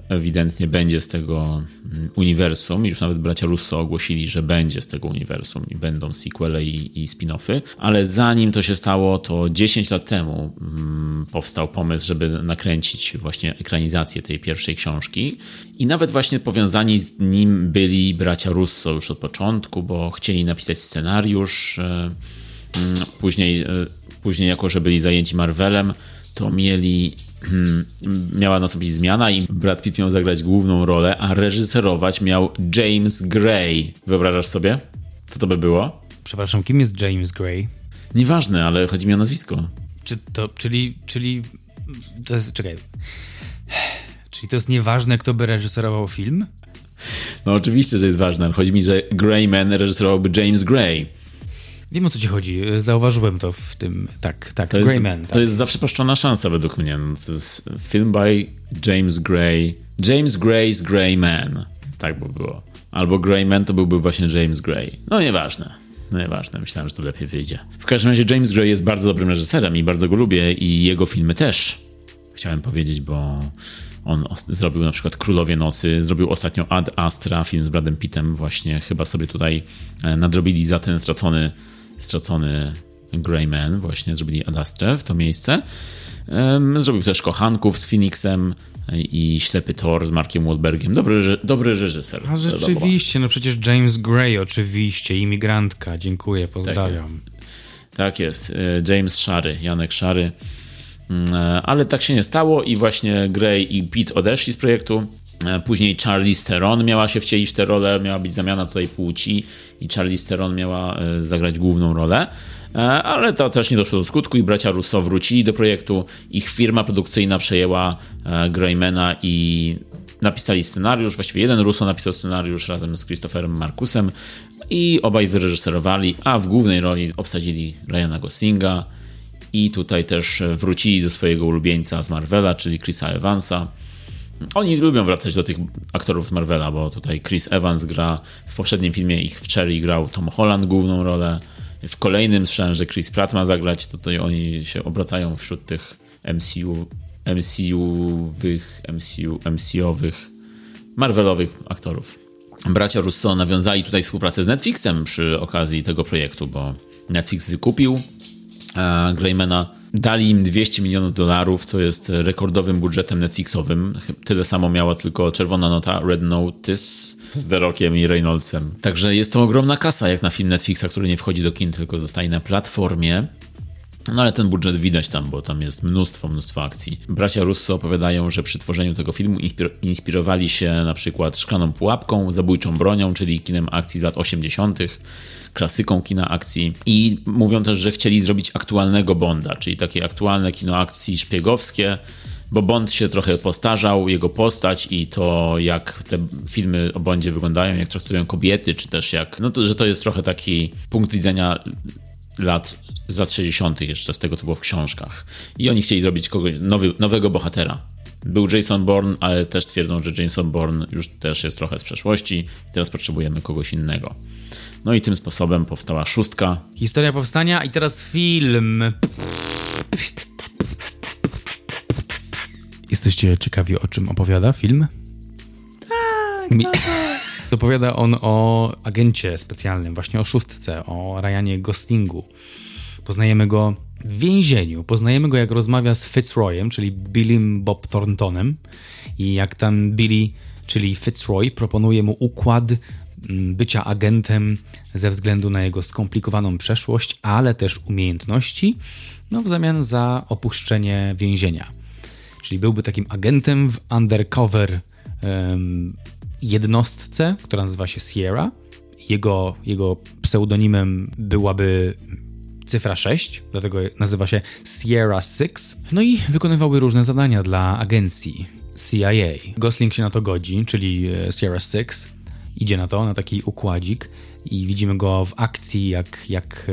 ewidentnie będzie z tego mm, uniwersum. Już nawet bracia Russo ogłosili, że będzie z tego uniwersum i będą sequele i, i spin-offy. Ale zanim to się stało, to 10 lat temu mm, powstał pomysł, żeby nakręcić właśnie ekranizację tej pierwszej książki. I nawet właśnie powiązani z nim byli bracia Russo już od początku, bo chcieli napisać scenariusz. E, mm, później e, Później, jako że byli zajęci Marvelem, to mieli hmm, miała nastąpić zmiana i Brad Pitt miał zagrać główną rolę, a reżyserować miał James Gray. Wyobrażasz sobie? Co to by było? Przepraszam, kim jest James Gray? Nieważne, ale chodzi mi o nazwisko. Czy to, czyli, czyli, to jest, czekaj. Czyli to jest nieważne, kto by reżyserował film? No oczywiście, że jest ważne, ale chodzi mi, że Grayman reżyserowałby James Gray. Wiem o co ci chodzi. Zauważyłem to w tym. Tak, tak. To jest, Greyman. To tak. jest zaprzepaszczona szansa według mnie. No, to jest film by James Gray. James Gray's Grey Man. Tak by było. Albo Greyman to byłby właśnie James Gray. No nieważne. No nieważne, myślałem, że to lepiej wyjdzie. W każdym razie James Gray jest bardzo dobrym reżyserem i bardzo go lubię i jego filmy też. Chciałem powiedzieć, bo on zrobił na przykład Królowie Nocy, zrobił ostatnio Ad Astra, film z Bradem Pittem, właśnie chyba sobie tutaj e, nadrobili za ten stracony stracony Greyman, właśnie zrobili Adastrę w to miejsce. Zrobił też Kochanków z Phoenixem i Ślepy Thor z Markiem Wahlbergiem. Dobry, dobry reżyser. A rzeczywiście, no przecież James Gray oczywiście, imigrantka. Dziękuję, pozdrawiam. Tak jest. Tak jest. E, James Szary, Janek Szary. Mm, e, ale tak się nie stało i właśnie Gray i Pete odeszli z projektu. E, później Charlize Theron miała się wcielić w tę rolę, miała być zamiana tutaj płci i Charlize Theron miała e, zagrać główną rolę. E, ale to też nie doszło do skutku i bracia Russo wrócili do projektu. Ich firma produkcyjna przejęła Greymana i napisali scenariusz. Właściwie jeden Russo napisał scenariusz razem z Christopherem Markusem i obaj wyreżyserowali, a w głównej roli obsadzili Ryana Goslinga i tutaj też wrócili do swojego ulubieńca z Marvela, czyli Chrisa Evansa. Oni lubią wracać do tych aktorów z Marvela, bo tutaj Chris Evans gra, w poprzednim filmie ich w Cherry grał Tom Holland główną rolę, w kolejnym słyszałem, że Chris Pratt ma zagrać, to tutaj oni się obracają wśród tych MCU, MCU-wych, MCU, MCU-owych, Marvelowych aktorów. Bracia Russo nawiązali tutaj współpracę z Netflixem przy okazji tego projektu, bo Netflix wykupił Greymana dali im 200 milionów dolarów, co jest rekordowym budżetem Netflixowym. Tyle samo miała tylko czerwona nota Red Notice z The Rockiem i Reynoldsem. Także jest to ogromna kasa jak na film Netflixa, który nie wchodzi do kin, tylko zostaje na platformie. No ale ten budżet widać tam, bo tam jest mnóstwo, mnóstwo akcji. Bracia Russo opowiadają, że przy tworzeniu tego filmu inspirowali się na przykład Szklaną Pułapką, Zabójczą Bronią, czyli kinem akcji z lat 80., klasyką kina akcji i mówią też, że chcieli zrobić aktualnego Bonda, czyli takie aktualne kino akcji szpiegowskie, bo Bond się trochę postarzał, jego postać i to, jak te filmy o Bondzie wyglądają, jak traktują kobiety, czy też jak, no to, że to jest trochę taki punkt widzenia lat z lat 60. jeszcze z tego, co było w książkach. I oni chcieli zrobić kogoś, nowy, nowego bohatera. Był Jason Bourne, ale też twierdzą, że Jason Bourne już też jest trochę z przeszłości. Teraz potrzebujemy kogoś innego. No i tym sposobem powstała szóstka. Historia powstania i teraz film. Jesteście ciekawi, o czym opowiada film? Tak. Mi... Opowiada on o agencie specjalnym, właśnie o szóstce, o Ryanie Gostingu. Poznajemy go w więzieniu. Poznajemy go, jak rozmawia z Fitzroyem, czyli Billym Bob Thorntonem. I jak tam Billy, czyli Fitzroy, proponuje mu układ bycia agentem ze względu na jego skomplikowaną przeszłość, ale też umiejętności, no w zamian za opuszczenie więzienia. Czyli byłby takim agentem w undercover um, jednostce, która nazywa się Sierra. Jego, jego pseudonimem byłaby cyfra 6, dlatego nazywa się Sierra 6. No i wykonywałby różne zadania dla agencji CIA. Gosling się na to godzi, czyli e, Sierra 6. Idzie na to, na taki układzik i widzimy go w akcji, jak, jak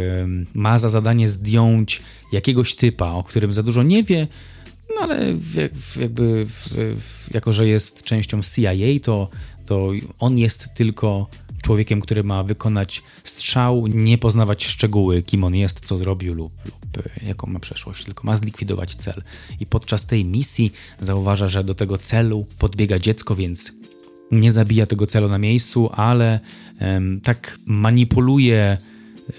ma za zadanie zdjąć jakiegoś typa, o którym za dużo nie wie, no ale jakby jako, że jest częścią CIA, to, to on jest tylko człowiekiem, który ma wykonać strzał, nie poznawać szczegóły, kim on jest, co zrobił lub, lub e, jaką ma przeszłość, tylko ma zlikwidować cel. I podczas tej misji zauważa, że do tego celu podbiega dziecko, więc nie zabija tego celu na miejscu, ale em, tak manipuluje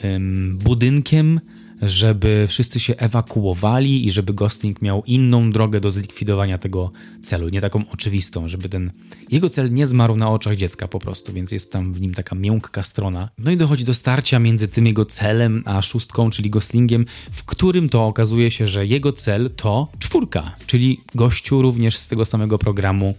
em, budynkiem, żeby wszyscy się ewakuowali i żeby Gosling miał inną drogę do zlikwidowania tego celu, nie taką oczywistą, żeby ten jego cel nie zmarł na oczach dziecka po prostu, więc jest tam w nim taka miękka strona. No i dochodzi do starcia między tym jego celem a szóstką, czyli Goslingiem, w którym to okazuje się, że jego cel to czwórka, czyli gościu również z tego samego programu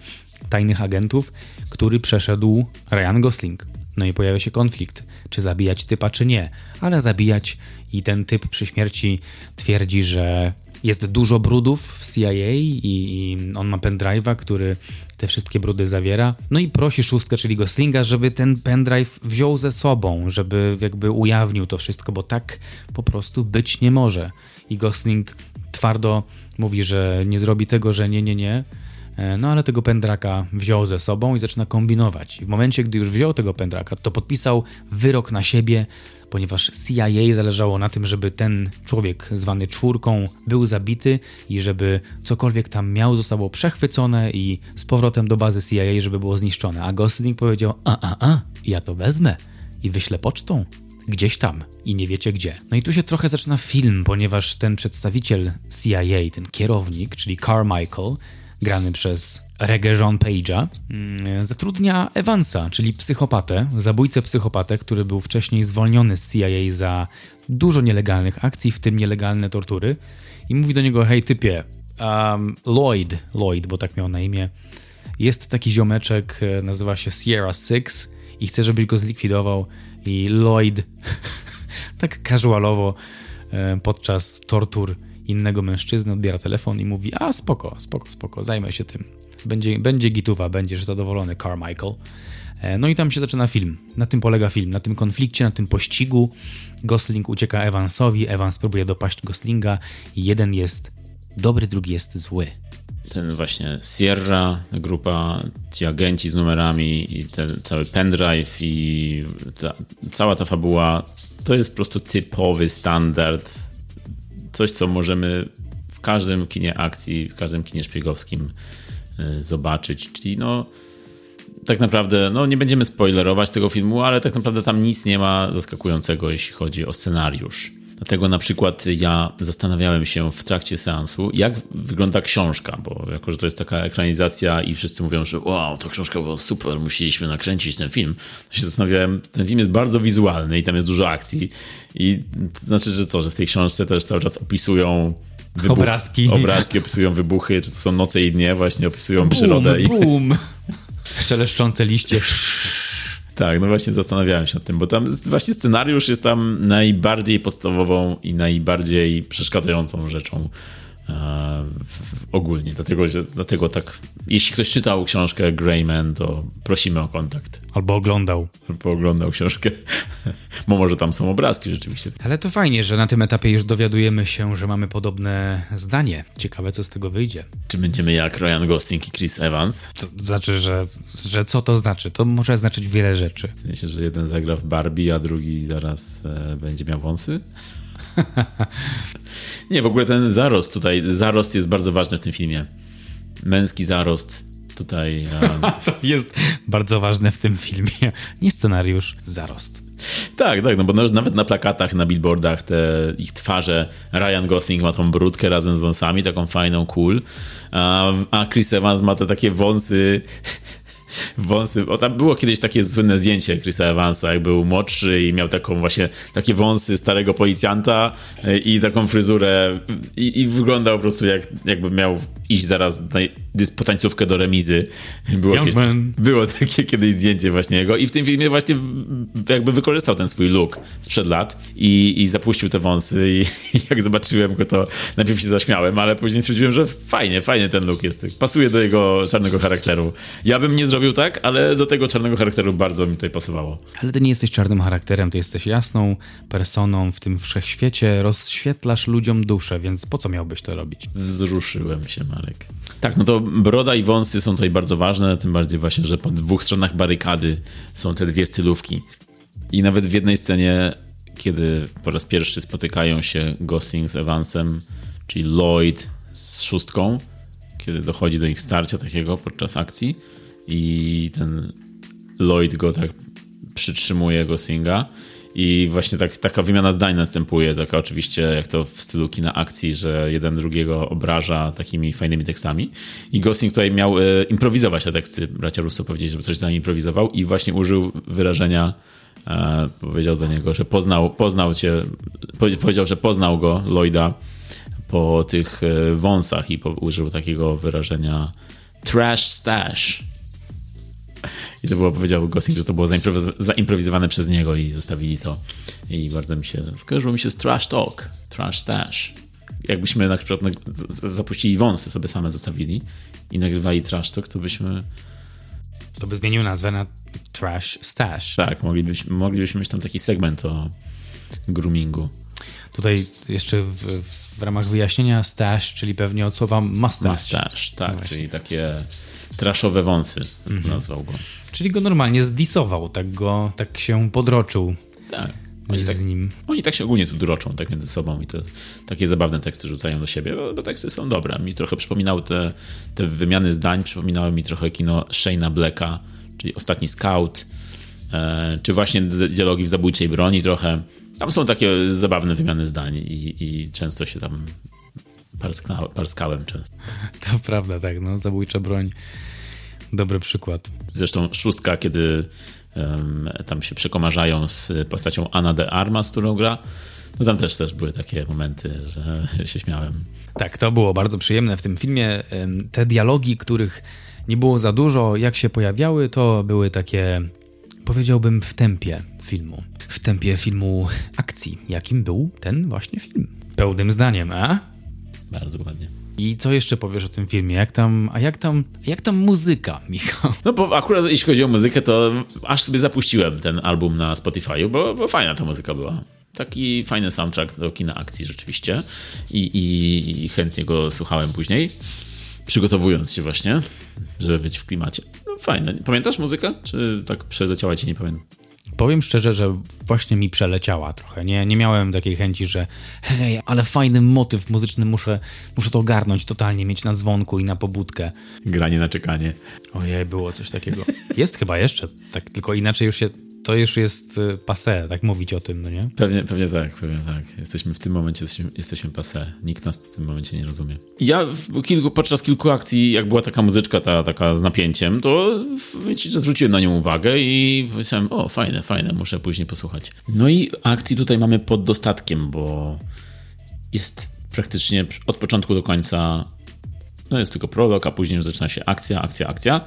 tajnych agentów, który przeszedł Ryan Gosling. No i pojawia się konflikt, czy zabijać typa, czy nie, ale zabijać i ten typ przy śmierci twierdzi, że jest dużo brudów w CIA i, i on ma pendrive'a, który te wszystkie brudy zawiera. No i prosi szóstkę, czyli Goslinga, żeby ten pendrive wziął ze sobą, żeby jakby ujawnił to wszystko, bo tak po prostu być nie może. I Gosling twardo mówi, że nie zrobi tego, że nie, nie, nie. E, No ale tego pendraka wziął ze sobą i zaczyna kombinować. I w momencie, gdy już wziął tego pendraka, to podpisał wyrok na siebie, ponieważ CIA zależało na tym, żeby ten człowiek zwany czwórką był zabity i żeby cokolwiek tam miał zostało przechwycone i z powrotem do bazy CIA, żeby było zniszczone. A Gosling powiedział: A, a, a, ja to wezmę i wyślę pocztą gdzieś tam i nie wiecie gdzie. No i tu się trochę zaczyna film, ponieważ ten przedstawiciel CIA, ten kierownik, czyli Carmichael, grany przez Reggae John Page'a, mm, zatrudnia Evansa, czyli psychopatę, zabójcę psychopatę, który był wcześniej zwolniony z CIA za dużo nielegalnych akcji, w tym nielegalne tortury. I mówi do niego, hej typie, um, Lloyd, Lloyd, bo tak miał na imię, jest taki ziomeczek, e, nazywa się Sierra Six i chce, żebyś go zlikwidował i Lloyd tak casualowo e, podczas tortur innego mężczyzny odbiera telefon i mówi, a spoko, spoko, spoko, zajmę się tym. Będzie, będzie gituwa, będziesz zadowolony, Carmichael. E, No i tam się zaczyna film. Na tym polega film, na tym konflikcie, na tym pościgu. Gosling ucieka Evansowi, Evans próbuje dopaść Goslinga jeden jest dobry, drugi jest zły. Ten właśnie Sierra, grupa, ci agenci z numerami i ten cały pendrive i ta, cała ta fabuła to jest po prostu typowy standard. Coś, co możemy w każdym kinie akcji, w każdym kinie szpiegowskim y, zobaczyć. Czyli no tak naprawdę, no nie będziemy spoilerować tego filmu, ale tak naprawdę tam nic nie ma zaskakującego, jeśli chodzi o scenariusz. Dlatego na przykład ja zastanawiałem się w trakcie seansu, jak wygląda książka, bo jako, że to jest taka ekranizacja i wszyscy mówią, że wow, ta książka była super, musieliśmy nakręcić ten film, to się zastanawiałem, ten film jest bardzo wizualny i tam jest dużo akcji i to znaczy, że co, że w tej książce też cały czas opisują wybuch, Obrazki. obrazki, opisują wybuchy, czy to są noce i dnie, właśnie opisują przyrodę i Boom! Szeleszczące liście. Tak, no właśnie zastanawiałem się nad tym, bo tam właśnie scenariusz jest tam najbardziej podstawową i najbardziej przeszkadzającą rzeczą ogólnie. Dlatego, że, dlatego tak, jeśli ktoś czytał książkę Greyman, to prosimy o kontakt, Albo oglądał. żeby oglądał książkę, bo może tam są obrazki rzeczywiście. Ale to fajnie, że na tym etapie już dowiadujemy się, że mamy podobne zdanie. Ciekawe, co z tego wyjdzie. Czy będziemy jak Ryan Gosling i Chris Evans? To znaczy, że, że co to znaczy? To może znaczyć wiele rzeczy. W sensie, że jeden zagra w Barbie, a drugi zaraz e, będzie miał wąsy? Nie, w ogóle ten zarost tutaj, zarost jest bardzo ważny w tym filmie. Męski zarost tutaj. E, To jest bardzo ważne w tym filmie. Nie scenariusz, zarost. tak, tak, no bo nawet na plakatach, na billboardach te ich twarze, Ryan Gosling ma tą brudkę razem z wąsami, taką fajną, cool, a, a Chris Evans ma te takie wąsy wąsy. O, tam było kiedyś takie słynne zdjęcie Chrisa Evansa, jak był młodszy i miał taką właśnie takie wąsy starego policjanta e, i taką fryzurę i, i wyglądał po prostu jak, jakby miał iść zaraz na, po tańcówkę do remizy. Było, jakieś, było takie kiedyś zdjęcie właśnie jego i w tym filmie właśnie jakby wykorzystał ten swój look sprzed lat i, i zapuścił te wąsy i, i jak zobaczyłem go, to najpierw się zaśmiałem, ale później stwierdziłem, że fajnie, fajnie ten look jest. Pasuje do jego czarnego charakteru. Ja bym nie zrobił tak, ale do tego czarnego charakteru bardzo mi tutaj pasowało. Ale ty nie jesteś czarnym charakterem, ty jesteś jasną personą w tym wszechświecie, rozświetlasz ludziom duszę, więc po co miałbyś to robić? Wzruszyłem się, Marek. Marek. Tak, no to broda i wąsy są tutaj bardzo ważne, tym bardziej właśnie, że po dwóch stronach barykady są te dwie stylówki. I nawet w jednej scenie, kiedy po raz pierwszy spotykają się Gosling z Evansem, czyli Lloyd z szóstką, kiedy dochodzi do ich starcia takiego podczas akcji i ten Lloyd go tak przytrzymuje Goslinga i właśnie tak, taka wymiana zdań następuje, taka oczywiście jak to w stylu kina akcji, że jeden drugiego obraża takimi fajnymi tekstami. I Gosling tutaj miał e, improwizować te teksty. Bracia Russo powiedzieli, żeby coś dla improwizował i właśnie użył wyrażenia, e, powiedział do niego, że poznał, poznał cię, powiedział, że poznał go, Lloyda, po tych e, wąsach i po, użył takiego wyrażenia trash stash. I to było, powiedział Gosling, że to było zaimprowiz- zaimprowizowane przez niego i zostawili to. I bardzo mi się, skojarzyło mi się z Trash Talk, Trash Stash. Jakbyśmy na przykład zapuścili wąsy, sobie same zostawili i nagrywali Trash Talk, to byśmy, To by zmienił nazwę na Trash Stash. tak, moglibyśmy, moglibyśmy mieć tam taki segment o groomingu. Tutaj jeszcze w, w ramach wyjaśnienia stash, czyli pewnie od słowa mustache. Mustache, tak, No czyli takie traszowe wąsy, nazwał go. Czyli go normalnie zdisował, tak go, tak się podroczył Tak. Oni z tak, nim. oni tak się ogólnie tu droczą tak między sobą i to takie zabawne teksty rzucają do siebie, bo, bo teksty są dobre. Mi trochę przypominały te, te wymiany zdań, przypominały mi trochę kino Shane'a Blacka, czyli Ostatni Scout, e, czy właśnie dialogi w Zabójczej Broni trochę. Tam są takie zabawne wymiany zdań i, i często się tam parskna, parskałem często. To prawda, tak, no, zabójcza broń. Dobry przykład. Zresztą szóstka, kiedy em, tam się przekomarzają z postacią Anna de Armas, którą gra, no tam też też były takie momenty, że się śmiałem. Tak, to było bardzo przyjemne w tym filmie. Te dialogi, których nie było za dużo, jak się pojawiały, to były takie, powiedziałbym, w tempie filmu. W tempie filmu akcji, jakim był ten właśnie film. Pełnym zdaniem, a? Bardzo ładnie. I co jeszcze powiesz o tym filmie? Jak tam, a jak tam, jak tam muzyka, Michał? No bo akurat jeśli chodzi o muzykę, to aż sobie zapuściłem ten album na Spotify'u, bo, bo fajna ta muzyka była. Taki fajny soundtrack do kina akcji rzeczywiście I, i, i chętnie go słuchałem później, przygotowując się właśnie, żeby być w klimacie. No fajne. Pamiętasz muzykę? Czy tak przeleciała ci, nie pamiętam? Powiem szczerze, że właśnie mi przeleciała trochę. Nie, nie miałem takiej chęci, że hej, ale fajny motyw muzyczny, muszę, muszę to ogarnąć totalnie, mieć na dzwonku i na pobudkę. Granie na czekanie. Ojej, było coś takiego. Jest chyba jeszcze, tak tylko inaczej już się, to już jest y, passé, tak mówić o tym, no nie? Pewnie, pewnie tak, pewnie tak. Jesteśmy w tym momencie, jesteśmy, jesteśmy passé. Nikt nas w tym momencie nie rozumie. Ja w kilku, podczas kilku akcji, jak była taka muzyczka ta, taka z napięciem, to wiecie, że zwróciłem na nią uwagę i powiedziałem, o fajne, fajne, muszę później posłuchać. No i akcji tutaj mamy pod dostatkiem, bo jest praktycznie od początku do końca no jest tylko prolog, a później zaczyna się akcja, akcja, akcja.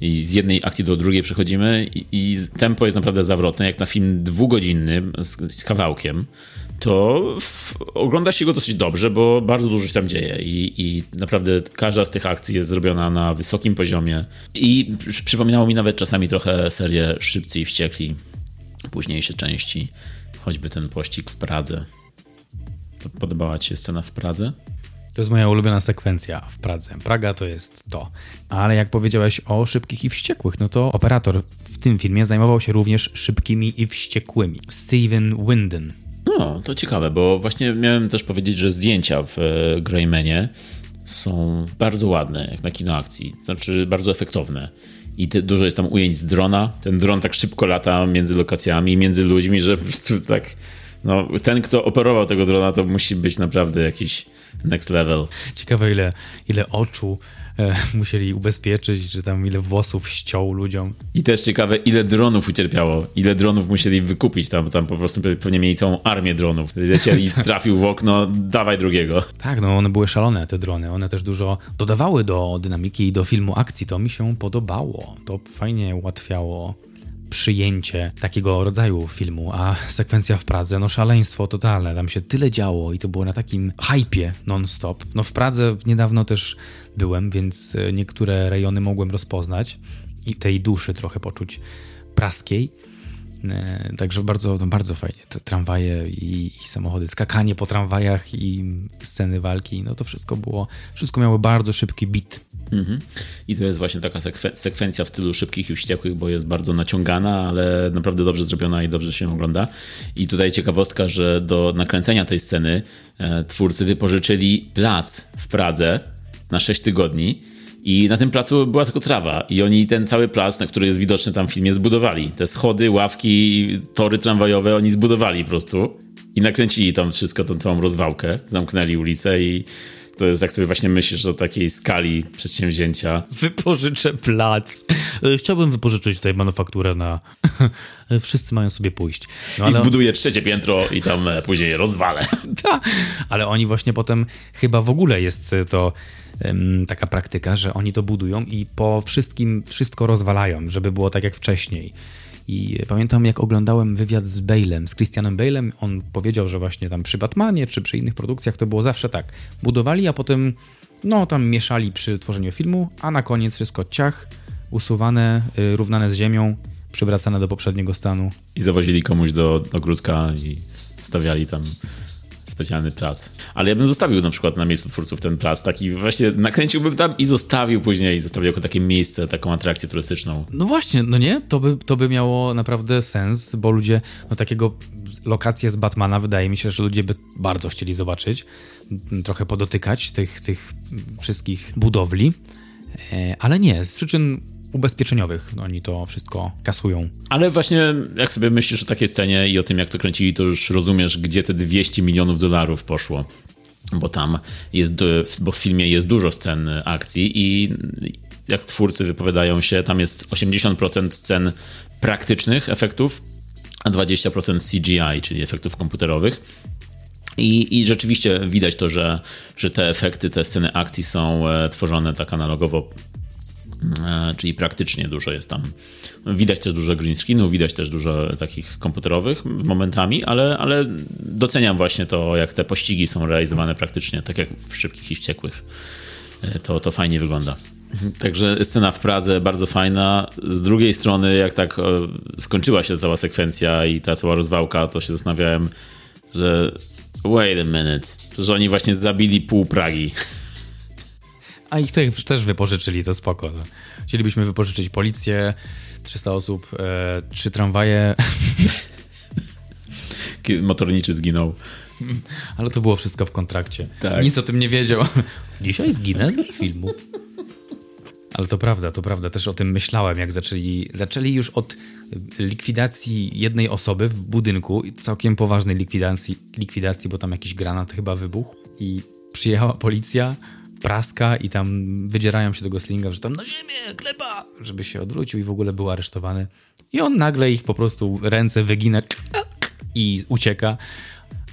I z jednej akcji do drugiej przechodzimy i, i tempo jest naprawdę zawrotne. Jak na film dwugodzinny z, z kawałkiem, to w, ogląda się go dosyć dobrze, bo bardzo dużo się tam dzieje i, i naprawdę każda z tych akcji jest zrobiona na wysokim poziomie. I przy- przypominało mi nawet czasami trochę serię Szybcy i Wściekli, późniejsze części, choćby ten pościg w Pradze. Podobała Ci się scena w Pradze? To jest moja ulubiona sekwencja w Pradze. Praga to jest to. Ale jak powiedziałeś o szybkich i wściekłych, no to operator w tym filmie zajmował się również szybkimi i wściekłymi. Steven Winden. No, to ciekawe, bo właśnie miałem też powiedzieć, że zdjęcia w e, Greymanie są bardzo ładne, jak na kino akcji, znaczy bardzo efektowne. I te, dużo jest tam ujęć z drona. Ten dron tak szybko lata między lokacjami, między ludźmi, że po prostu tak. No, ten, kto operował tego drona, to musi być naprawdę jakiś next level. Ciekawe ile, ile oczu e, musieli ubezpieczyć, czy tam ile włosów ściął ludziom. I też ciekawe, ile dronów ucierpiało, ile dronów musieli wykupić. Tam, tam po prostu pewnie mieli całą armię dronów. Lecieli, trafił w okno, dawaj drugiego. Tak, no one były szalone, te drony. One też dużo dodawały do dynamiki i do filmu akcji. To mi się podobało. To fajnie ułatwiało przyjęcie takiego rodzaju filmu, a sekwencja w Pradze, no szaleństwo totalne, tam się tyle działo i to było na takim hypie non-stop. No w Pradze niedawno też byłem, więc e, niektóre rejony mogłem rozpoznać i tej duszy trochę poczuć praskiej. E, Także bardzo, no bardzo fajnie. Tramwaje i, i samochody, skakanie po tramwajach i sceny walki, no to wszystko było, wszystko miało bardzo szybki beat. Mhm. I to jest właśnie taka sekwe- sekwencja w stylu szybkich i wściekłych, bo jest bardzo naciągana, ale naprawdę dobrze zrobiona i dobrze się ogląda. I tutaj ciekawostka, że do nakręcenia tej sceny e, twórcy wypożyczyli plac w Pradze na 6 tygodni. I na tym placu była tylko trawa. I oni ten cały plac, na który jest widoczny tam w filmie, zbudowali. Te schody, ławki, tory tramwajowe oni zbudowali po prostu. I nakręcili tam wszystko, tą całą rozwałkę. Zamknęli ulicę i to jest, jak sobie właśnie myślisz o takiej skali przedsięwzięcia. Wypożyczę plac. E, Chciałbym wypożyczyć tutaj manufakturę na... Wszyscy mają sobie pójść. No, I ale, zbuduję trzecie piętro i tam e, później rozwalę. Ta, ale oni właśnie potem, chyba w ogóle jest to em, taka praktyka, że oni to budują i po wszystkim wszystko rozwalają, żeby było tak jak wcześniej. I pamiętam, jak oglądałem wywiad z Bale'em, z Christianem Bale'em, on powiedział, że właśnie tam przy Batmanie czy przy innych produkcjach to było zawsze tak. Budowali, a potem no tam mieszali przy tworzeniu filmu, a na koniec wszystko ciach, usuwane, y, równane z ziemią, przywracane do poprzedniego stanu. I zawozili komuś do ogródka i stawiali tam specjalny plac. Ale ja bym zostawił na przykład na miejscu twórców ten plac, taki właśnie nakręciłbym tam i zostawił później, zostawił jako takie miejsce, taką atrakcję turystyczną. No właśnie, no nie? To by, to by miało naprawdę sens, bo ludzie, no takiego lokację z Batmana wydaje mi się, że ludzie by bardzo chcieli zobaczyć, trochę podotykać tych, tych wszystkich budowli, e, ale nie, z przyczyn ubezpieczeniowych no, oni to wszystko kasują. Ale właśnie jak sobie myślisz o takiej scenie i o tym, jak to kręcili, to już rozumiesz, gdzie te 200 milionów dolarów poszło. Bo tam jest, bo w filmie jest dużo scen akcji i jak twórcy wypowiadają się, tam jest 80% scen praktycznych efektów, a 20% CGI, czyli efektów komputerowych. I, I rzeczywiście widać to, że, że te efekty, te sceny akcji są e, tworzone tak analogowo czyli praktycznie dużo jest tam. Widać też dużo green screenów, widać też dużo takich komputerowych momentami, ale, ale doceniam właśnie to, jak te pościgi są realizowane praktycznie, tak jak w Szybkich i Wściekłych. E, To, to fajnie wygląda. Także scena w Pradze bardzo fajna. Z drugiej strony, jak tak e, skończyła się cała sekwencja i ta cała rozwałka, to się zastanawiałem, że wait a minute, że oni właśnie zabili pół Pragi. A ich też, też wypożyczyli, to spoko. No. Chcielibyśmy wypożyczyć policję, 300 osób, e, trzy tramwaje, Motorniczy zginął. ale to było wszystko w kontrakcie. Tak. Nic o tym nie wiedział. Dzisiaj zginę dla filmu. Ale to prawda, to prawda. Też o tym myślałem, jak zaczęli, zaczęli już od likwidacji jednej osoby w budynku, całkiem poważnej likwidacji, likwidacji, bo tam jakiś granat chyba wybuchł i przyjechała policja, praska i tam wydzierają się do Goslinga, że tam na ziemię, gleba, żeby się odwrócił i w ogóle był aresztowany. I on nagle ich po prostu ręce wygina i ucieka.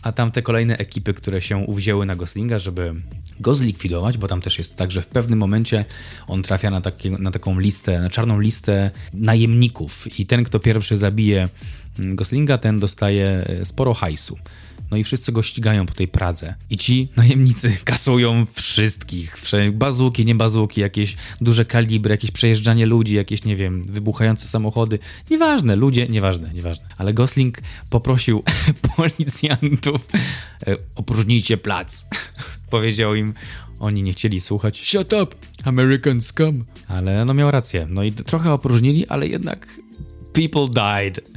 A tam te kolejne ekipy, które się uwzięły na Goslinga, żeby go zlikwidować, bo tam też jest tak, że w pewnym momencie on trafia na, na taką listę, na czarną listę najemników i ten, kto pierwszy zabije mm, Goslinga, ten dostaje e, sporo hajsu. No i wszyscy go ścigają po tej Pradze. I ci najemnicy kasują wszystkich. Bazuki, nie bazuki, jakieś duże kalibry, jakieś przejeżdżanie ludzi, jakieś, nie wiem, wybuchające samochody. Nieważne, ludzie, nieważne, nieważne. Ale Gosling poprosił policjantów, e, opróżnijcie plac. Powiedział im, oni nie chcieli słuchać. Shut up, American scum. Ale no miał rację. No i trochę opróżnili, ale jednak people died.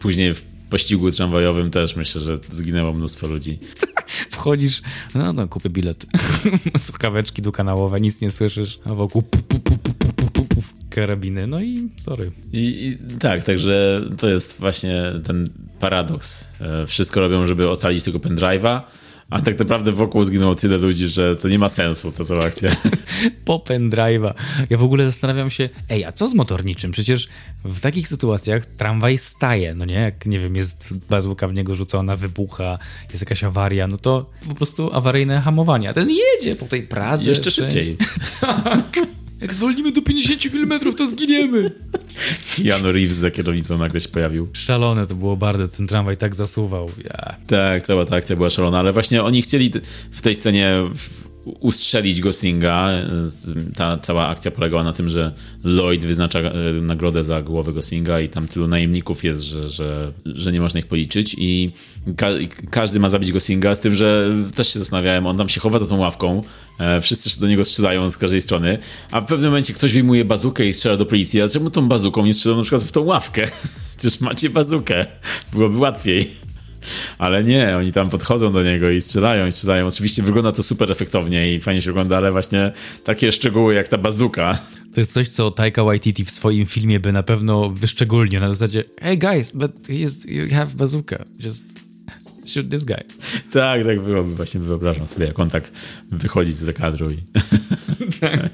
Później w pościgu tramwajowym też myślę, że zginęło mnóstwo ludzi. Wchodzisz, no, no kupię bilet. Słuchaweczki dukanałowe, nic nie słyszysz, a wokół pu, pu, pu, karabiny, no i sorry. I, I, tak, także to jest właśnie ten paradoks. E, wszystko robią, żeby ocalić tego pendrive'a, a tak naprawdę wokół zginęło tyle ludzi, że to nie ma sensu ta cała akcja. Po pendrive'a. Ja w ogóle zastanawiam się, ej, a co z motorniczym? Przecież w takich sytuacjach tramwaj staje, no nie? Jak, nie wiem, jest bazuka w niego rzucona, wybucha, jest jakaś awaria, no to po prostu awaryjne hamowanie. A ten jedzie po tej Pradze. Jeszcze szybciej. Jak zwolnimy do 50 km, to zginiemy. Jano Reeves za kierownicą nagle się pojawił. Szalone to było bardzo, ten tramwaj tak zasuwał. Ja. Tak, cała ta akcja była szalona, ale właśnie oni chcieli w tej scenie ustrzelić Goslinga. Ta cała akcja polegała na tym, że Lloyd wyznacza e, nagrodę za głowę Goslinga i tam tylu najemników jest, że, że, że nie można ich policzyć i ka każdy ma zabić Goslinga, z tym, że też się zastanawiałem, on tam się chowa za tą ławką, e, wszyscy do niego strzelają z każdej strony, a w pewnym momencie ktoś wyjmuje bazukę i strzela do policji, a czemu tą bazuką nie strzela na przykład w tą ławkę? Przecież macie bazukę, byłoby łatwiej. Ale nie, oni tam podchodzą do niego i strzelają, i strzelają. Oczywiście wygląda to super efektownie i fajnie się ogląda, ale właśnie takie szczegóły jak ta bazuka. To jest coś, co Taika Waititi w swoim filmie by na pewno wyszczególnił. Na zasadzie, hey guys, but is, you have bazooka. Just shoot this guy. Tak, tak byłoby. Właśnie wyobrażam sobie, jak on tak wychodzi z zakadru i... Okej,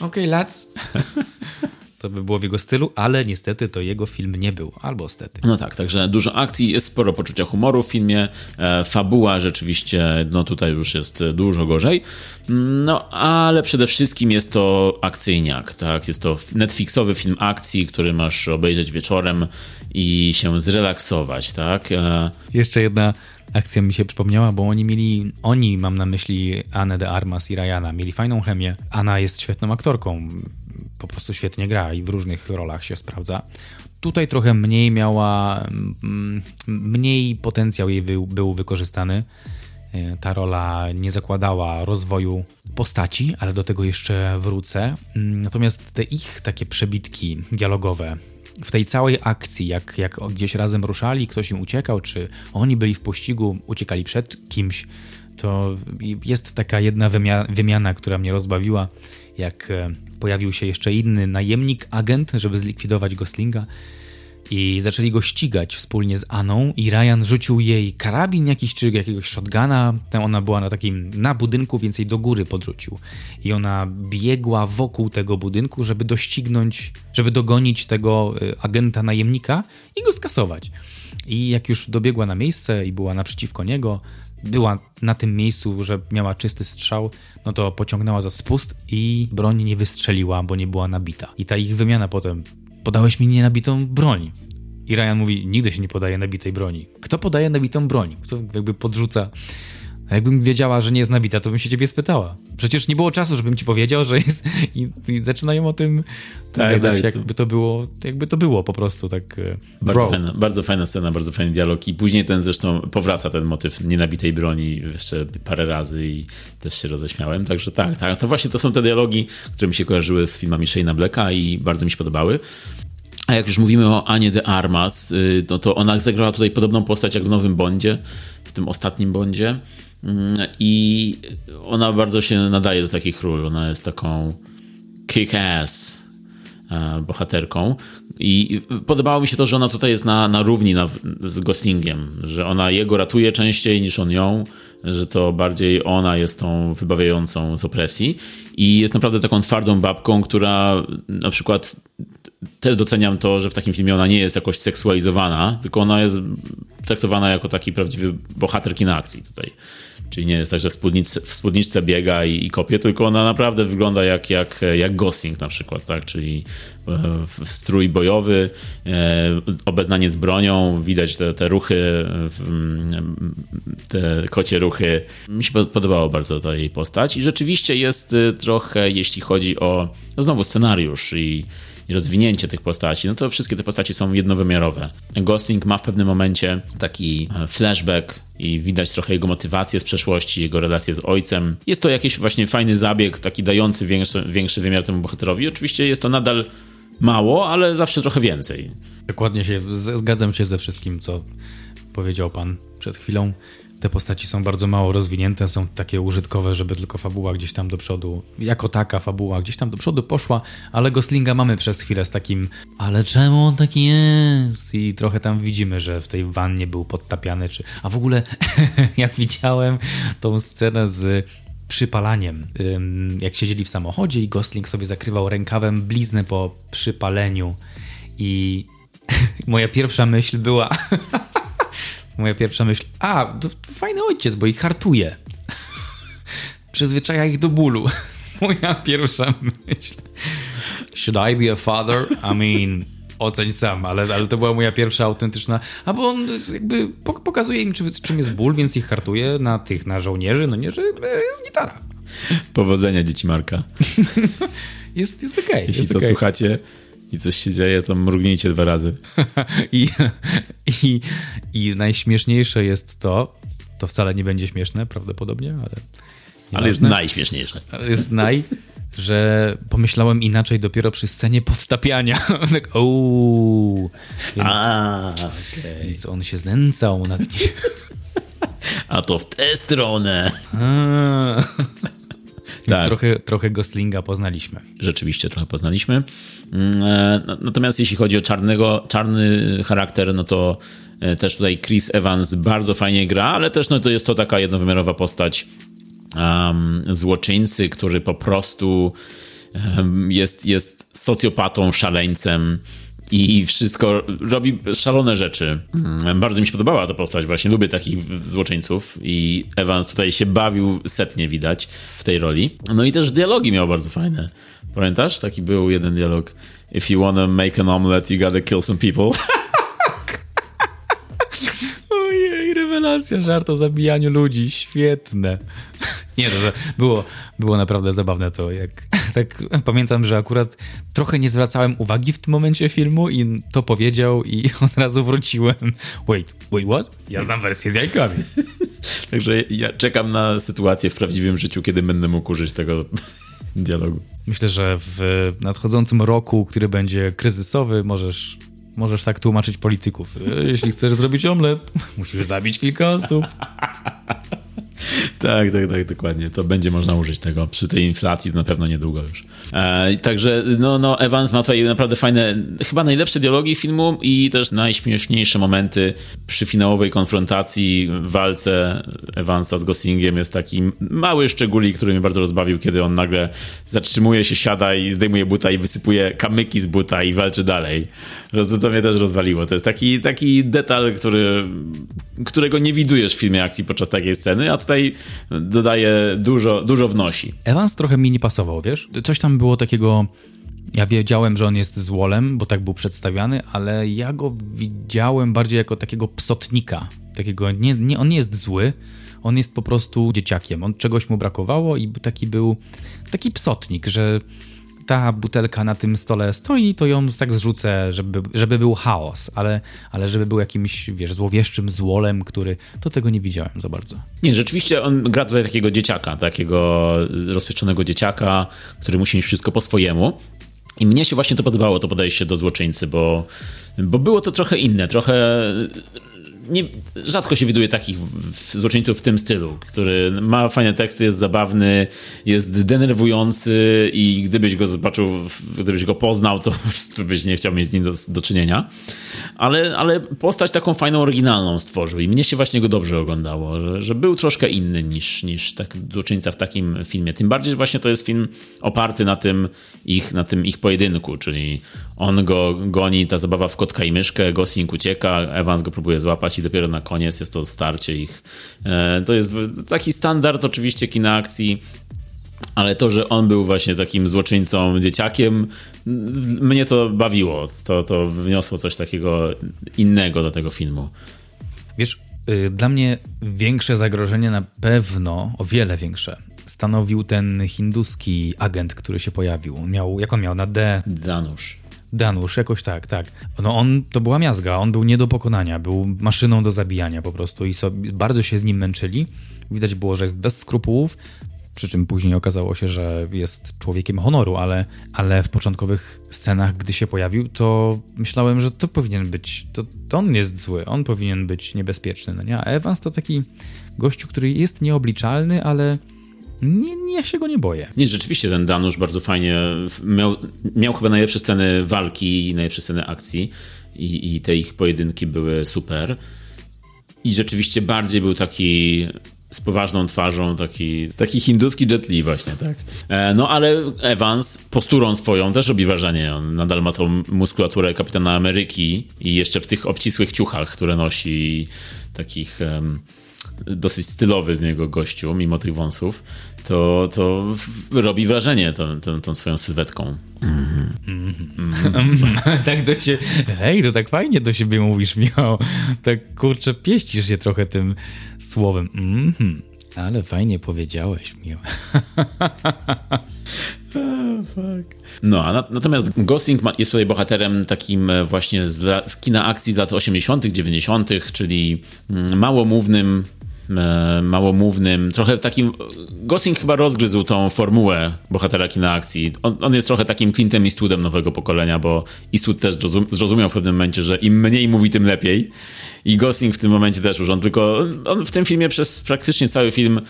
okay, lads. To by było w jego stylu, ale niestety to jego film nie był, albo stety. No tak, także dużo akcji, jest sporo poczucia humoru w filmie, e, fabuła rzeczywiście, no tutaj już jest dużo gorzej, no ale przede wszystkim jest to akcyjniak, tak, jest to Netflixowy film akcji, który masz obejrzeć wieczorem i się zrelaksować, tak. E... Jeszcze jedna akcja mi się przypomniała, bo oni mieli, oni mam na myśli Anę de Armas i Ryana, mieli fajną chemię. Anna jest świetną aktorką, po prostu świetnie gra i w różnych rolach się sprawdza. Tutaj trochę mniej miała, mm, mniej potencjał jej był, był wykorzystany. E, ta rola nie zakładała rozwoju postaci, ale do tego jeszcze wrócę. Mm, natomiast te ich takie przebitki dialogowe, w tej całej akcji, jak, jak gdzieś razem ruszali, ktoś im uciekał, czy oni byli w pościgu, uciekali przed kimś, to jest taka jedna wymiana, która mnie rozbawiła, jak e, pojawił się jeszcze inny najemnik, agent, żeby zlikwidować Goslinga i zaczęli go ścigać wspólnie z Aną i Ryan rzucił jej karabin jakiś czy jakiegoś shotguna, tam ona była na takim, na budynku, więc jej do góry podrzucił i ona biegła wokół tego budynku, żeby doścignąć, żeby dogonić tego y, agenta najemnika i go skasować. I jak już dobiegła na miejsce i była naprzeciwko niego, była na tym miejscu, że miała czysty strzał, no to pociągnęła za spust i broń nie wystrzeliła, bo nie była nabita. I ta ich wymiana potem podałeś mi nienabitą broń. I Ryan mówi, nigdy się nie podaje nabitej broni. Kto podaje nabitą broń? Kto jakby podrzuca a jakbym wiedziała, że nie jest nabita, to bym się ciebie spytała. Przecież nie było czasu, żebym ci powiedział, że jest. I, i zaczynają o tym tak, gadać, tak. jakby to było, jakby to było po prostu tak. E, bardzo fajna, bardzo fajna scena, bardzo fajny dialog. I później ten zresztą powraca ten motyw nienabitej broni jeszcze parę razy i też się roześmiałem. Także tak, tak. To właśnie to są te dialogi, które mi się kojarzyły z filmami Shane'a Blacka i bardzo mi się podobały. A jak już mówimy o Anie de Armas, y, no to ona zagrała tutaj podobną postać jak w Nowym Bondzie, w tym ostatnim Bondzie. Mm, I ona bardzo się nadaje do takich ról. Ona jest taką kick-ass e, bohaterką. I podobało mi się to, że ona tutaj jest na, na równi na, z Goslingiem, że ona jego ratuje częściej niż on ją, że to bardziej ona jest tą wybawiającą z opresji i jest naprawdę taką twardą babką, która na przykład też doceniam to, że w takim filmie ona nie jest jakoś seksualizowana, tylko ona jest traktowana jako taki prawdziwy bohater kina akcji tutaj. Czyli nie jest tak, że w, spódniczce, w spódniczce biega i, i kopie, tylko ona naprawdę wygląda jak, jak, jak Gosling na przykład, tak? Czyli e, strój bojowy, e, obeznanie z bronią, widać te, te ruchy, te kocie ruchy. Mi się podobało bardzo ta jej postać i rzeczywiście jest e, trochę, jeśli chodzi o znowu scenariusz i i rozwinięcie tych postaci, no to wszystkie te postacie są jednowymiarowe. Gosling ma w pewnym momencie taki e, flashback i widać trochę jego motywację z przeszłości, jego relacje z ojcem. Jest to jakiś właśnie fajny zabieg, taki dający większy, większy wymiar temu bohaterowi. Oczywiście jest to nadal mało, ale zawsze trochę więcej. Dokładnie się, zgadzam się ze wszystkim, co powiedział pan przed chwilą te postaci są bardzo mało rozwinięte, są takie użytkowe, żeby tylko fabuła gdzieś tam do przodu, jako taka fabuła gdzieś tam do przodu poszła, ale Goslinga mamy przez chwilę z takim, ale czemu on taki jest? I trochę tam widzimy, że w tej wannie był podtapiany, czy... A w ogóle, jak widziałem tą scenę z przypalaniem. Jak siedzieli w samochodzie i Gosling sobie zakrywał rękawem bliznę po przypaleniu i moja pierwsza myśl była moja pierwsza myśl, a, to fajny ojciec, bo ich hartuje. Przyzwyczaja ich do bólu. moja pierwsza myśl. Should I be a father? I mean, oceń sam, ale, ale to była moja pierwsza autentyczna. A bo on jakby pokazuje im, czym, czym jest ból, więc ich hartuje na tych, na żołnierzy, no nie, że jest gitara. Powodzenia, dzieci Marka. Jest, jest okej. Jeśli jest to okej. słuchacie i coś się dzieje, to mrugnijcie dwa razy. I, i, I najśmieszniejsze jest to, to wcale nie będzie śmieszne prawdopodobnie, ale... Ale jest najśmieszniejsze. Ale jest naj, że pomyślałem inaczej dopiero przy scenie podtapiania. tak, ooo. Więc, A, okej. więc on się znęcał nad nim. A to w tę stronę. A. Więc Tak. trochę, trochę Goslinga poznaliśmy. rzeczywiście trochę poznaliśmy. Mm, e, Natomiast jeśli chodzi o czarnego, czarny charakter, no to e, też tutaj Chris Evans bardzo fajnie gra, ale też no to jest to taka jednowymiarowa postać um, złoczyńcy, który po prostu em, jest, jest socjopatą, szaleńcem i wszystko robi szalone rzeczy. Mm, Bardzo mi się podobała ta postać, właśnie lubię takich złoczyńców i Evans tutaj się bawił setnie widać w tej roli. No i też dialogi miał bardzo fajne. Pamiętasz? Taki był jeden dialog. If you wanna make an omelette, you gotta kill some people. Ojej, rewelacja, żart o zabijaniu ludzi, świetne. Nie, to że było, było naprawdę zabawne to, jak tak pamiętam, że akurat trochę nie zwracałem uwagi w tym momencie filmu i to powiedział i od razu wróciłem. Wait, wait, what? Ja znam wersję z jajkami. Także ja czekam na sytuację w prawdziwym życiu, kiedy będę mógł użyć tego dialogu. Myślę, że w nadchodzącym roku, który będzie kryzysowy, możesz, możesz tak tłumaczyć polityków. E, Jeśli chcesz zrobić omlet, musisz zabić kilka osób. Tak, tak, tak, dokładnie. To będzie można użyć tego. Przy tej inflacji na pewno niedługo już. E, także, no, no, Evans ma tutaj naprawdę fajne, chyba najlepsze dialogi filmu i też najśmieszniejsze momenty przy finałowej konfrontacji, walce Evansa z Goslingiem jest taki mały szczególik, który mnie bardzo rozbawił, kiedy on nagle zatrzymuje się, siada i zdejmuje buta i wysypuje kamyki z buta i walczy dalej. To mnie też rozwaliło. To jest taki, taki detal, który, którego nie widujesz w filmie akcji podczas takiej sceny, a tutaj dodaje dużo, dużo wnosi. Evans trochę mi nie pasował, wiesz? Coś tam było takiego. Ja wiedziałem, że on jest złolem, bo tak był przedstawiany, ale ja go widziałem bardziej jako takiego psotnika. Takiego, nie, nie, on nie jest zły, on jest po prostu dzieciakiem. On czegoś mu brakowało i taki był taki psotnik, że ta butelka na tym stole stoi, to ją tak zrzucę, żeby, żeby był chaos, ale, ale żeby był jakimś, wiesz, złowieszczym złolem, który, to tego nie widziałem za bardzo. Nie, rzeczywiście on gra tutaj takiego dzieciaka, takiego rozpieczonego dzieciaka, który musi mieć wszystko po swojemu. I mnie się właśnie to podobało, to podejście do złoczyńcy, bo, bo było to trochę inne, trochę nie, rzadko się widuje takich złoczyńców w tym stylu, który ma fajne teksty, jest zabawny, jest denerwujący i gdybyś go zobaczył, gdybyś go poznał, to prostu byś nie chciał mieć z nim do, do czynienia. Ale, ale postać taką fajną, oryginalną stworzył i mnie się właśnie go dobrze oglądało, że, że był troszkę inny niż, niż tak złoczyńca w takim filmie. Tym bardziej, właśnie to jest film oparty na tym ich, na tym ich pojedynku, czyli on go goni, ta zabawa w kotka i myszkę, Gosling ucieka, Evans go próbuje złapać i dopiero na koniec jest to starcie ich. E, To jest taki standard oczywiście kina akcji, ale to, że on był właśnie takim złoczyńcą, dzieciakiem, mnie to bawiło. To, to wniosło coś takiego innego do tego filmu. Wiesz, y, dla mnie większe zagrożenie na pewno, o wiele większe, stanowił ten hinduski agent, który się pojawił. Miał, jak on miał na D? Danusz. Danusz, jakoś tak, tak. No on, to była miazga, on był nie do pokonania, był maszyną do zabijania po prostu i sobie, bardzo się z nim męczyli. Widać było, że jest bez skrupułów, przy czym później okazało się, że jest człowiekiem honoru, ale, ale w początkowych scenach, gdy się pojawił, to myślałem, że to powinien być, to, to on jest zły, on powinien być niebezpieczny, no nie? A Evans to taki gościu, który jest nieobliczalny, ale nie, nie, ja się go nie boję. Nie, rzeczywiście ten Danusz bardzo fajnie miał, miał chyba najlepsze sceny walki i najlepsze sceny akcji i, i te ich pojedynki były super. I rzeczywiście bardziej był taki z poważną twarzą, taki, taki hinduski Jet Li właśnie, tak. E, No ale Evans posturą swoją też robi wrażenie. On nadal ma tą muskulaturę kapitana Ameryki i jeszcze w tych obcisłych ciuchach, które nosi takich um, dosyć stylowy z niego gościu, mimo tych wąsów, to, to robi wrażenie tą, tą, tą swoją sylwetką. tak to się. Hej, to tak fajnie do siebie mówisz, Michał. Tak kurczę, pieścisz się trochę tym słowem. Mhm. Ale fajnie powiedziałeś, Michał. No, a natomiast Gosling ma, jest tutaj bohaterem takim e, właśnie z, z kina akcji z lat 80., 90., czyli mm, małomównym, małomównym, trochę takim. Gosling chyba rozgryzł tą formułę bohatera kina akcji. On, on jest trochę takim Clintem Eastwoodem nowego pokolenia, bo Eastwood też zrozum, zrozumiał w pewnym momencie, że im mniej mówi, tym lepiej. I Gosling w tym momencie też już on tylko. On w tym filmie przez praktycznie cały film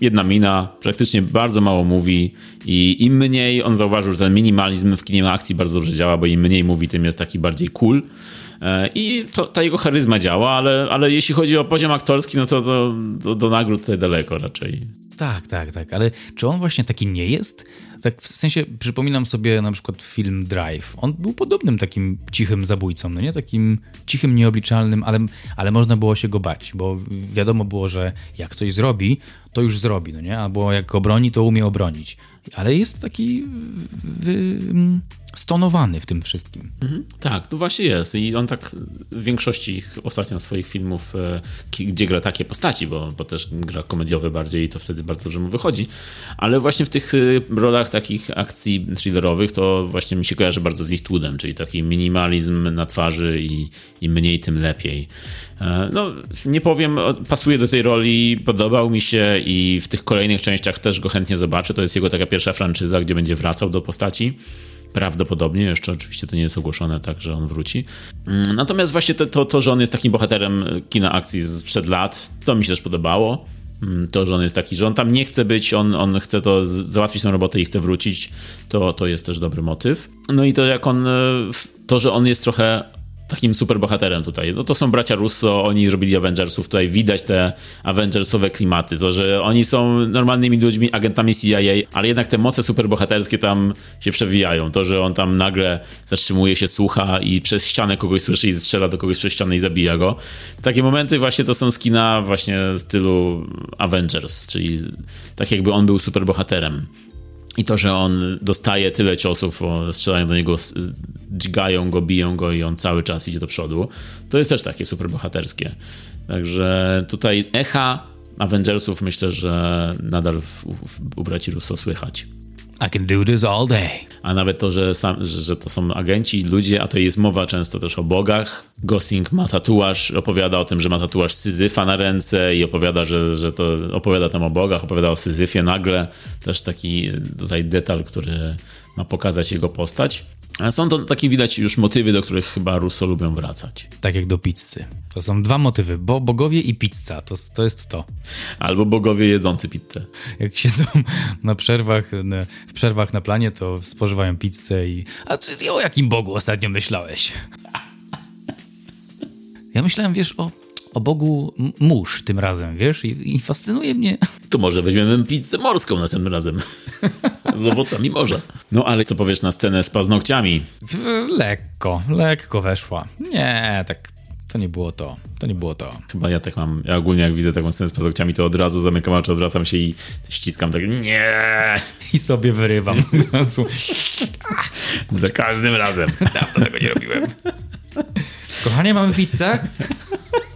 jedna mina, praktycznie bardzo mało mówi i im mniej on zauważył, że ten minimalizm w kinie akcji bardzo dobrze działa, bo im mniej mówi, tym jest taki bardziej cool. E, I to, ta jego charyzma działa, ale, ale jeśli chodzi o poziom aktorski, no to do, nagród tutaj daleko raczej. Tak, tak, tak, ale czy on właśnie taki nie jest? Tak w sensie przypominam sobie na przykład film Drive. On był podobnym takim cichym zabójcą, no nie? Takim cichym, nieobliczalnym, ale, ale można było się go bać, bo wiadomo było, że jak coś zrobi, to już zrobi, no nie? Albo jak obroni, to umie obronić. Ale jest taki stonowany w tym wszystkim. Mhm, tak, to właśnie jest. I on tak w większości ostatnio swoich filmów, e, gdzie gra takie postaci, bo, bo też gra komediowe bardziej i to wtedy bardzo dobrze mu wychodzi. Ale właśnie w tych e, rolach takich akcji thrillerowych to właśnie mi się kojarzy bardzo z Eastwoodem, czyli taki minimalizm na twarzy i, i mniej tym lepiej. E, no, nie powiem, pasuje do tej roli, podobał mi się i w tych kolejnych częściach też go chętnie zobaczę. To jest jego taka pierwsza franczyza, gdzie będzie wracał do postaci. Prawdopodobnie, jeszcze oczywiście to nie jest ogłoszone tak, że on wróci. Mm, natomiast właśnie to, to, to że on jest takim bohaterem kina akcji sprzed lat, to mi się też podobało. Mm, to, że on jest taki, że on tam nie chce być, on, on chce to załatwić tę robotę i chce wrócić, to, to jest też dobry motyw. No i to jak on, e, to, że on jest trochę takim super bohaterem tutaj. No to są bracia Russo, oni robili Avengersów, tutaj widać te Avengersowe klimaty, to, że oni są normalnymi ludźmi, agentami CIA, ale jednak te moce superbohaterskie tam się przewijają. To, że on tam nagle zatrzymuje się, słucha i przez ścianę kogoś słyszy i strzela do kogoś przez ścianę i zabija go. Takie momenty właśnie to są skina właśnie w stylu Avengers, czyli tak jakby on był superbohaterem. I to, że on dostaje tyle ciosów, strzelają do niego, dźgają go, biją go i on cały czas idzie do przodu, to jest też takie super bohaterskie. Także tutaj echa Avengersów myślę, że nadal w, w, u braci Russo słychać. I can do this all day. A nawet to, że, sam, że to są agenci, ludzie, a to jest mowa często też o bogach. Gosling ma tatuaż, opowiada o tym, że ma tatuaż Syzyfa na ręce i opowiada, że, że to opowiada tam o bogach, opowiada o Syzyfie nagle. Też taki tutaj detal, który ma pokazać jego postać. A są to takie widać już motywy, do których chyba Russo lubią wracać. Tak jak do pizzy. To są dwa motywy, bo bogowie i pizza, to, to jest to. Albo bogowie jedzący pizzę. Jak siedzą na przerwach, w przerwach na planie, to spożywają pizzę i... A ty o jakim bogu ostatnio myślałeś? Ja myślałem, wiesz, o o Bogu mórz tym razem, wiesz? I, I, fascynuje mnie. To może weźmiemy pizzę morską następnym razem. z owocami morza. No ale co powiesz na scenę z paznokciami? Lekko, lekko weszła. Nie, tak to nie było to. To nie było to. Chyba ja tak mam. Ja ogólnie jak widzę taką scenę z paznokciami, to od razu zamykam oczy, odwracam się i ściskam tak nie. I sobie wyrywam. Za każdym razem. Dawno tego nie robiłem. Kochanie, mamy pizzę?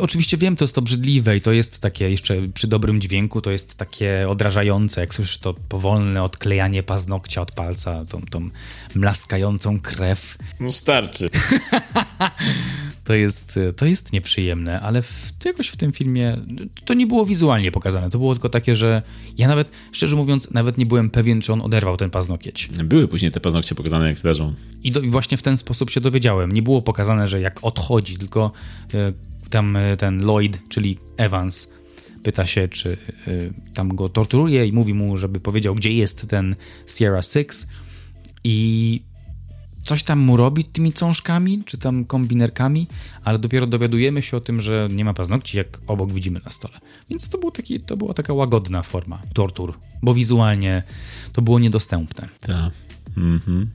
oczywiście wiem, to jest obrzydliwe i to jest takie jeszcze przy dobrym dźwięku, to jest takie odrażające, jak słyszysz to powolne odklejanie paznokcia od palca, tą, tą mlaskającą krew. No starczy. to, jest, to jest nieprzyjemne, ale w, jakoś w tym filmie to nie było wizualnie pokazane, to było tylko takie, że ja nawet, szczerze mówiąc, nawet nie byłem pewien, czy on oderwał ten paznokieć. Były później te paznokcie pokazane, jak leżą. I, do, i właśnie w ten sposób się dowiedziałem. Nie było pokazane, że jak odchodzi, tylko e, tam e, ten Lloyd, czyli Evans, pyta się, czy e, tam go torturuje i mówi mu, żeby powiedział, gdzie jest ten Sierra Six i coś tam mu robi tymi cążkami, czy tam kombinerkami, ale dopiero dowiadujemy się o tym, że nie ma paznokci, jak obok widzimy na stole. Więc to, był taki, to była taka łagodna forma tortur, bo wizualnie to było niedostępne. Tak. Mhm.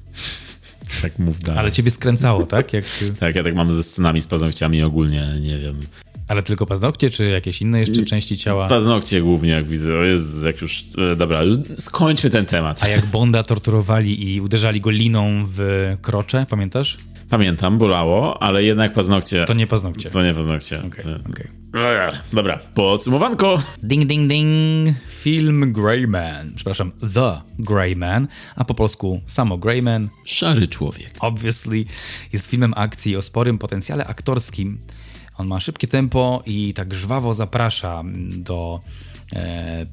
Tak mów dalej. Ale ciebie skręcało, tak? Jak, Tak, ja tak mam ze scenami z paznokciami ogólnie, nie wiem. ale tylko paznokcie, czy jakieś inne jeszcze części ciała? Paznokcie głównie, jak widzę. Jest, jak już... e, Dobra, skończmy ten temat. A jak Bonda torturowali i uderzali go liną w krocze, pamiętasz? Pamiętam, bolało, ale jednak paznokcie... To nie paznokcie. To nie paznokcie. Okej, okej. Dobra, podsumowanko. Ding, ding, ding. Film Grey Man. Przepraszam, The Grey Man, a po polsku samo Grey Man. Szary człowiek. Obviously jest filmem akcji o sporym potencjale aktorskim. On ma szybkie tempo i tak żwawo zaprasza do, e,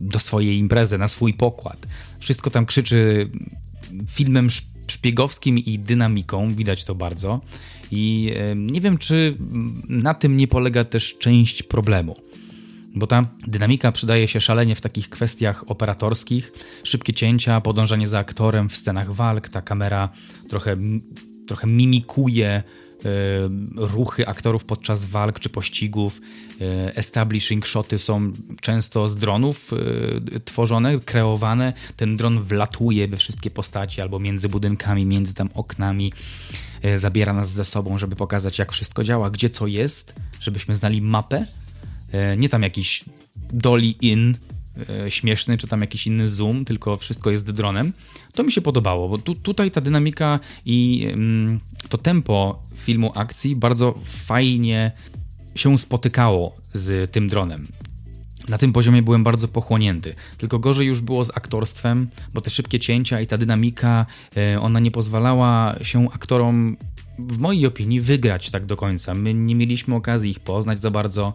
do swojej imprezy, na swój pokład. Wszystko tam krzyczy filmem sz- szpiegowskim i dynamiką, widać to bardzo. I nie wiem, czy na tym nie polega też część problemu. Bo ta dynamika przydaje się szalenie w takich kwestiach operatorskich. Szybkie cięcia, podążanie za aktorem w scenach walk, ta kamera trochę, trochę mimikuje ruchy aktorów podczas walk czy pościgów. E, establishing shoty są często z dronów e, tworzone, kreowane. Ten dron wlatuje we wszystkie postaci albo między budynkami, między tam oknami. E, zabiera nas ze sobą, żeby pokazać jak wszystko działa, gdzie co jest, żebyśmy znali mapę E, nie tam jakiś dolly in e, śmieszny, czy tam jakiś inny zoom, tylko wszystko jest dronem. To mi się podobało, bo tu, tutaj ta dynamika i mm, to tempo filmu akcji bardzo fajnie się spotykało z tym dronem. Na tym poziomie byłem bardzo pochłonięty. Tylko gorzej już było z aktorstwem, bo te szybkie cięcia i ta dynamika, e, ona nie pozwalała się aktorom, w mojej opinii, wygrać tak do końca. My nie mieliśmy okazji ich poznać za bardzo.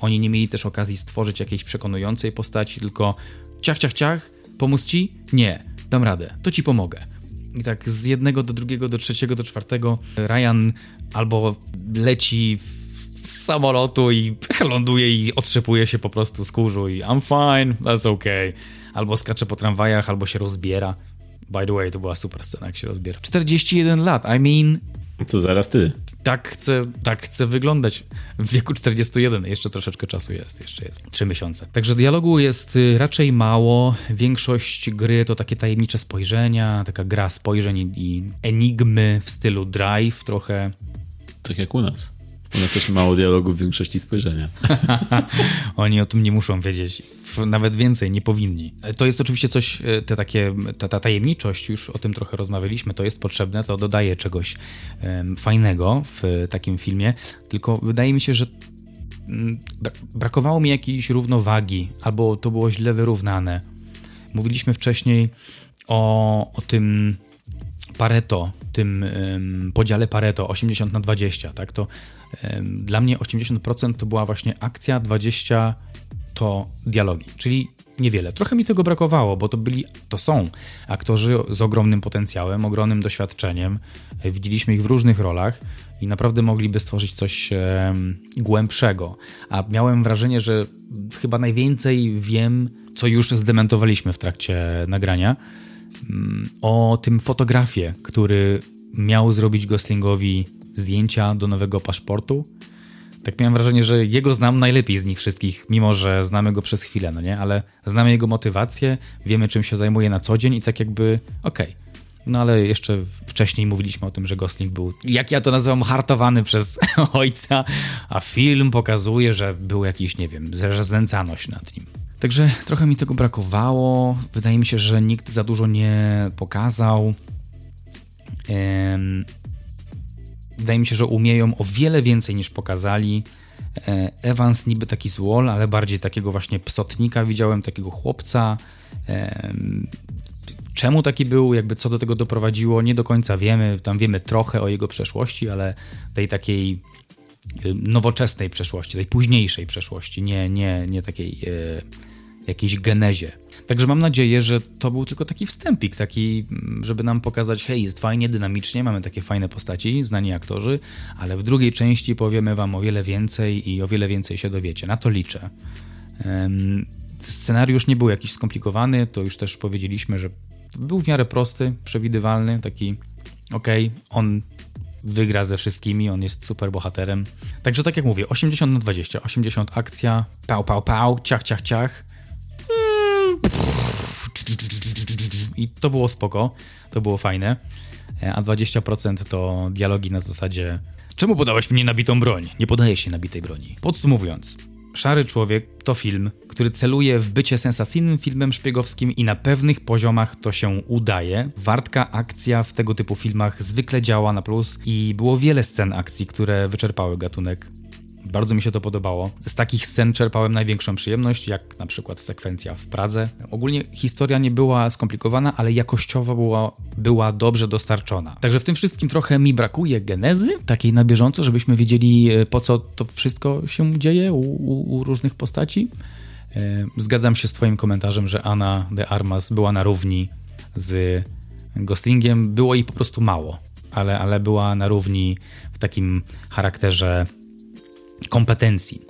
Oni nie mieli też okazji stworzyć jakiejś przekonującej postaci, tylko ciach, ciach, ciach, pomóc ci? Nie, dam radę, to ci pomogę. I tak z jednego do drugiego, do trzeciego, do czwartego Ryan albo leci z samolotu i ląduje i otrzepuje się po prostu z kurzu i I'm fine, that's okay. Albo skacze po tramwajach, albo się rozbiera. By the way, to była super scena, jak się rozbiera. 41 lat, I mean, To zaraz ty. tak chcę, tak chcę wyglądać w wieku 41. Jeszcze troszeczkę czasu jest, jeszcze jest. Trzy miesiące. Także dialogu jest y, raczej mało. Większość gry to takie tajemnicze spojrzenia, taka gra spojrzeń i, i enigmy w stylu drive trochę. Tak jak u nas. Nas też mało dialogu w większości spojrzenia. Oni o tym nie muszą wiedzieć. Nawet więcej, nie powinni. To jest oczywiście coś, e, te takie, ta, ta tajemniczość, już o tym trochę rozmawialiśmy, to jest potrzebne, to dodaje czegoś em, fajnego w takim filmie, tylko wydaje mi się, że mm, bra- brakowało mi jakiejś równowagi, albo to było źle wyrównane. Mówiliśmy wcześniej o, o tym Pareto, tym em, podziale Pareto 80 na 20, tak? To dla mnie 80% to była właśnie akcja, 20 to dialogi, czyli niewiele. Trochę mi tego brakowało, bo to byli, to są aktorzy z ogromnym potencjałem, ogromnym doświadczeniem. E, Widzieliśmy ich w różnych rolach i naprawdę mogliby stworzyć coś em, głębszego. A miałem wrażenie, że chyba najwięcej wiem, co już zdementowaliśmy w trakcie nagrania o tym fotografie, który miał zrobić Goslingowi zdjęcia do nowego paszportu. Tak miałem wrażenie, że jego znam najlepiej z nich wszystkich, mimo że znamy go przez chwilę, no nie? Ale znamy jego motywację, wiemy czym się zajmuje na co dzień i tak jakby okej. No ale jeszcze wcześniej mówiliśmy o tym, że Gosling był, jak ja to nazywam, hartowany przez ojca, a film pokazuje, że był jakiś, nie wiem, że znęcano się nad nim. Także trochę mi tego brakowało. Wydaje mi się, że nikt za dużo nie pokazał. Em, Wydaje mi się, że umieją o wiele więcej niż pokazali. E, Evans niby taki złol, ale bardziej takiego właśnie psotnika widziałem, takiego chłopca. Em, Czemu taki był, jakby co do tego doprowadziło, nie do końca wiemy. Tam wiemy trochę o jego przeszłości, ale tej takiej y, nowoczesnej przeszłości, tej późniejszej przeszłości, nie, nie, nie takiej e, jakiejś genezie. Także mam nadzieję, że to był tylko taki wstępik, taki, żeby nam pokazać, hej, jest fajnie, dynamicznie, mamy takie fajne postaci, znani aktorzy, ale w drugiej części powiemy wam o wiele więcej i o wiele więcej się dowiecie. Na to liczę. Scenariusz nie był jakiś skomplikowany, to już też powiedzieliśmy, że był w miarę prosty, przewidywalny, taki okej, on wygra ze wszystkimi, on jest super bohaterem. Także tak jak mówię, 80 na 20, 80 akcja, pał, pał, pał, ciach, ciach, ciach. I to było spoko, to było fajne. e, a 20% to dialogi na zasadzie Czemu podałeś mnie nabitą broń? Nie podaje się nabitej broni. Podsumowując, Szary Człowiek to film, który celuje w bycie sensacyjnym filmem szpiegowskim i na pewnych poziomach to się udaje. Wartka akcja w tego typu filmach zwykle działa na plus i było wiele scen akcji, które wyczerpały gatunek bardzo mi się to podobało. Z takich scen czerpałem największą przyjemność, jak na przykład sekwencja w Pradze. Ogólnie historia nie była skomplikowana, ale jakościowo była, była dobrze dostarczona. Także w tym wszystkim trochę mi brakuje genezy, takiej na bieżąco, żebyśmy wiedzieli e, po co to wszystko się dzieje u, u, u różnych postaci. E, zgadzam się z Twoim komentarzem, że Anna de Armas była na równi z Goslingiem. Było jej po prostu mało, ale, ale była na równi w takim charakterze kompetencji.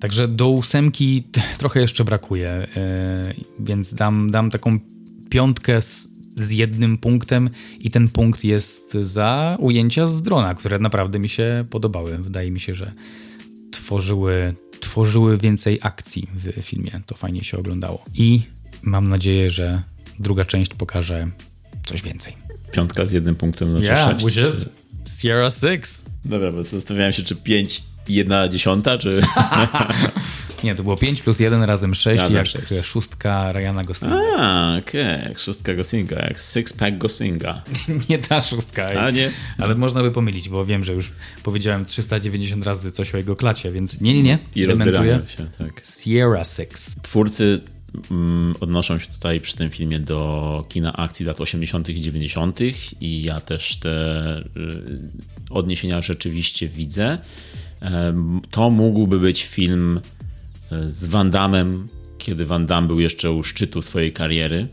Także do ósemki trochę jeszcze brakuje, yy, więc dam, dam taką piątkę z, z, jednym punktem i ten punkt jest za ujęcia z drona, które naprawdę mi się podobały. Wydaje mi się, że tworzyły, tworzyły więcej akcji w filmie. To fajnie się oglądało. I mam nadzieję, że druga część pokaże coś więcej. Piątka z jednym punktem, znaczy yeah, sześć. which is Sierra 6. Dobra, bo zastanawiałem się, czy pięć jedna dziesiąta, czy... Nie, to było 5 plus 1 razem 6, Razem jak sześć. szóstka Ryana Goslinga. A, okej, jak szóstka Gosinga, jak six-pack Gosinga. Nie ta szóstka. A nie? Ale można by pomylić, bo wiem, że już powiedziałem 390 razy coś o jego klacie, więc nie, nie, nie. I rozbieramy się, tak. Sierra 6. Twórcy mm, odnoszą się tutaj przy tym filmie do kina akcji lat 80. i 90. i ja też te y, odniesienia rzeczywiście widzę. To mógłby być film e, z Van kiedy Van Damme był jeszcze u szczytu swojej kariery.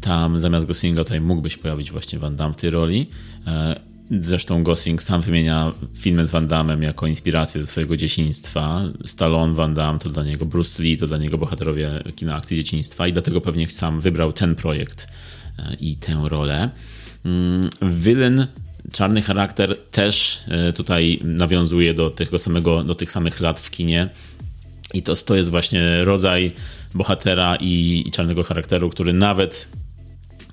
Tam zamiast Goslinga tutaj mógłby się pojawić właśnie Van Damme w tej roli. E, Zresztą Gosling sam wymienia filmy z Van jako inspirację ze swojego dzieciństwa. Stallone, Van Damme to dla niego Bruce Lee, to dla niego bohaterowie kina akcji dzieciństwa i dlatego pewnie sam wybrał ten projekt e, i tę rolę. Mm, Villain, czarny charakter też e, tutaj nawiązuje do tego samego, do tych samych lat w kinie. I to, to jest właśnie rodzaj bohatera i, i czarnego charakteru, który nawet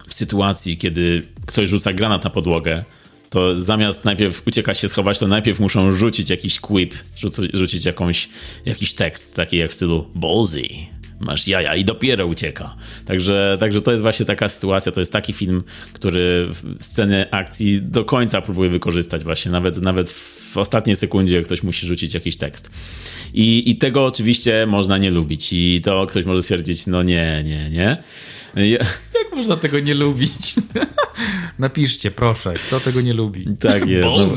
w sytuacji, kiedy ktoś rzuca granat na podłogę, to zamiast najpierw uciekać się schować, to najpierw muszą rzucić jakiś quip, rzucić, jakąś, jakiś tekst, taki jak w stylu Ballsy, masz jaja i dopiero ucieka. Także, także to jest właśnie taka sytuacja, to jest taki film, który w scenie akcji do końca próbuje wykorzystać właśnie, nawet, nawet w ostatniej sekundzie ktoś musi rzucić jakiś tekst. I, I tego oczywiście można nie lubić i to ktoś może stwierdzić, no nie, nie, nie. Ja, Jak można tego nie lubić? Napiszcie, proszę, kto tego nie lubi. Tak jest. No,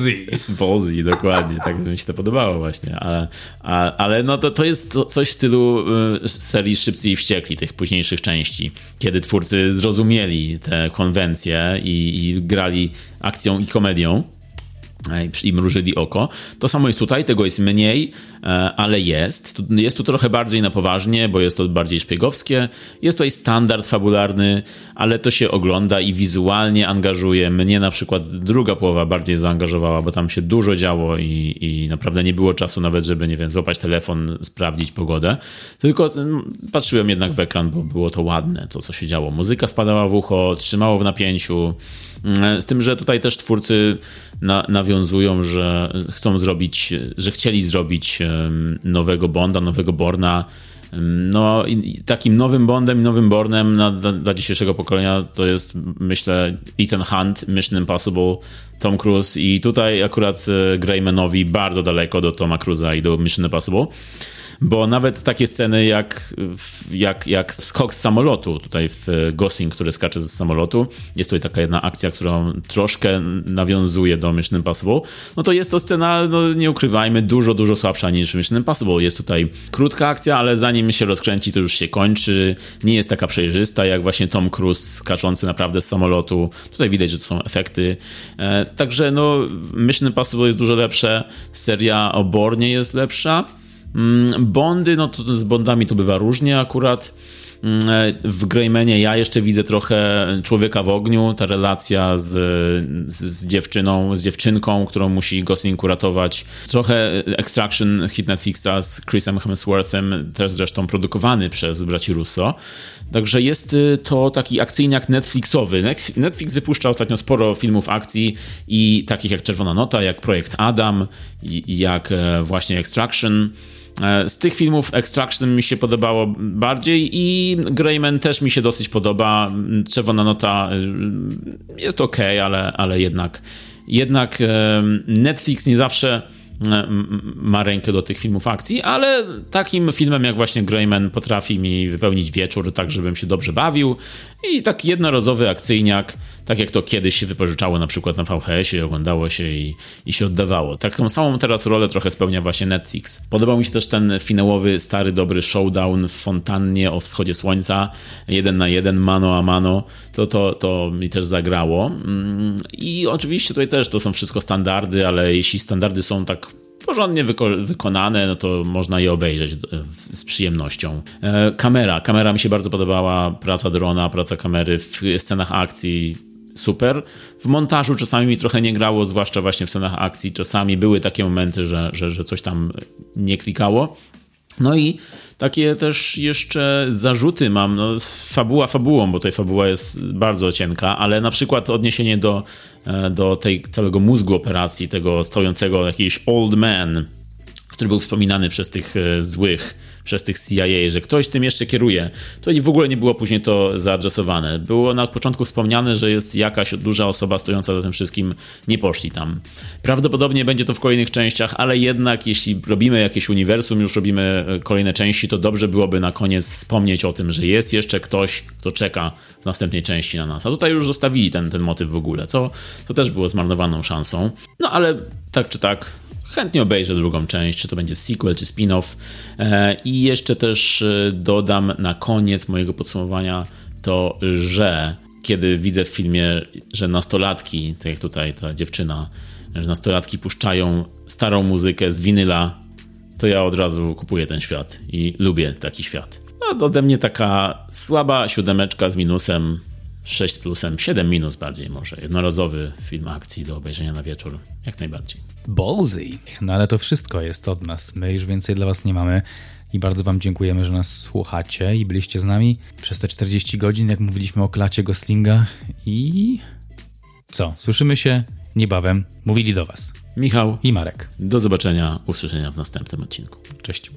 dokładnie. Tak mi się to podobało właśnie. Ale, a, ale no to, to jest coś w stylu y, serii Szybcy i Wściekli, tych późniejszych części, kiedy twórcy zrozumieli te konwencje i, i grali akcją i komedią i mrużyli oko. To samo jest tutaj, tego jest mniej, e, ale jest. Jest tu trochę bardziej na poważnie, bo jest to bardziej szpiegowskie. Jest tutaj standard fabularny, ale to się ogląda i wizualnie angażuje. Mnie na przykład druga połowa bardziej zaangażowała, bo tam się dużo działo i, i naprawdę nie było czasu nawet, żeby, nie wiem, złapać telefon, sprawdzić pogodę. Tylko mm, patrzyłem jednak w ekran, bo było to ładne, to co się działo. Muzyka wpadała w ucho, trzymało w napięciu. Mm, Z tym, że tutaj też twórcy na, nawiązują, że chcą zrobić, że chcieli zrobić nowego Bonda, nowego Borna. No, takim nowym Bondem i nowym Bornem na, dla, dla dzisiejszego pokolenia to jest, myślę, Ethan Hunt, Mission Impossible, Tom Cruise i tutaj akurat e, Greymanowi bardzo daleko do Toma Cruise'a i do Mission Impossible. Bo nawet takie sceny jak, jak, jak skok z samolotu, tutaj w Gosling, który skacze z samolotu, jest tutaj taka jedna akcja, którą troszkę nawiązuje do Mission Impossible, no to jest to scena, no nie ukrywajmy, dużo, dużo słabsza niż Mission Impossible. Jest tutaj krótka akcja, ale zanim się rozkręci, to już się kończy. Nie jest taka przejrzysta, jak właśnie Tom Cruise skaczący naprawdę z samolotu. Tutaj widać, że to są efekty. E, także no, Mission Impossible jest dużo lepsze, seria o Bornie jest lepsza. Mm, Bondy, no to z Bondami to bywa różnie akurat. Mm, e, w Greymanie ja jeszcze widzę trochę człowieka w ogniu, ta relacja z, z, dziewczyną, z dziewczynką, którą musi Gosling uratować. Trochę Extraction hit Netflixa z Chrisem Hemsworthem, też zresztą produkowany przez braci Russo. Także jest y, to taki akcyjniak Netflixowy. Netflix wypuszcza ostatnio sporo filmów akcji i takich jak Czerwona Nota, jak Projekt Adam, jak e, właśnie Extraction. E, z tych filmów Extraction mi się podobało bardziej i Greyman też mi się dosyć podoba. Czerwona Nota y, jest ok, ale, ale jednak, jednak e, Netflix nie zawsze ma rękę do tych filmów akcji, ale takim filmem jak właśnie Greyman potrafi mi wypełnić wieczór tak, żebym się dobrze bawił i taki jednorazowy akcyjniak, tak jak to kiedyś się wypożyczało na przykład na VHS-ie, oglądało się i, i się oddawało. Taką samą teraz rolę trochę spełnia właśnie Netflix. Podobał mi się też ten finałowy, stary, dobry showdown w fontannie o wschodzie słońca, jeden na jeden, mano a mano, to, to, to mi też zagrało. Mm, I oczywiście tutaj też to są wszystko standardy, ale jeśli standardy są tak porządnie wyko wykonane, no to można je obejrzeć e, z przyjemnością. E, kamera. Kamera mi się bardzo podobała, praca drona, praca kamery w scenach akcji super. W montażu czasami mi trochę nie grało, zwłaszcza właśnie w scenach akcji. Czasami były takie momenty, że, że, że coś tam nie klikało. No i takie też jeszcze zarzuty mam. No, fabuła fabułą, bo tutaj fabuła jest bardzo cienka, ale na przykład odniesienie do, e, do tej całego mózgu operacji, tego stojącego jakiś old man, który był wspominany przez tych e, złych przez tych CIA, że ktoś tym jeszcze kieruje. To w ogóle nie było później to zaadresowane. Było na początku wspomniane, że jest jakaś duża osoba stojąca za tym wszystkim, nie poszli tam. Prawdopodobnie będzie to w kolejnych częściach, ale jednak jeśli robimy jakieś uniwersum, już robimy e, kolejne części, to dobrze byłoby na koniec wspomnieć o tym, że jest jeszcze ktoś, kto czeka w następnej części na nas. A tutaj już zostawili ten, ten motyw w ogóle, co to też było zmarnowaną szansą. No ale tak czy tak, chętnie obejrzę drugą część, czy to będzie sequel, czy spin-off. E, I jeszcze też e, dodam na koniec mojego podsumowania to, że kiedy widzę w filmie, że nastolatki, tak jak tutaj ta dziewczyna, że nastolatki puszczają starą muzykę z winyla, to ja od razu kupuję ten świat i lubię taki świat. No, ode mnie taka słaba siódemeczka z minusem, 6 z plusem, 7 minus bardziej może. Jednorazowy film akcji do obejrzenia na wieczór, jak najbardziej. Ballsy. No ale to wszystko jest od nas. My już więcej dla was nie mamy. I bardzo Wam dziękujemy, że nas słuchacie i byliście z nami przez te 40 godzin, jak mówiliśmy o klacie Goslinga. I co? Słyszymy się niebawem. Mówili do Was Michał i Marek. Do zobaczenia, usłyszenia w następnym odcinku. Cześć.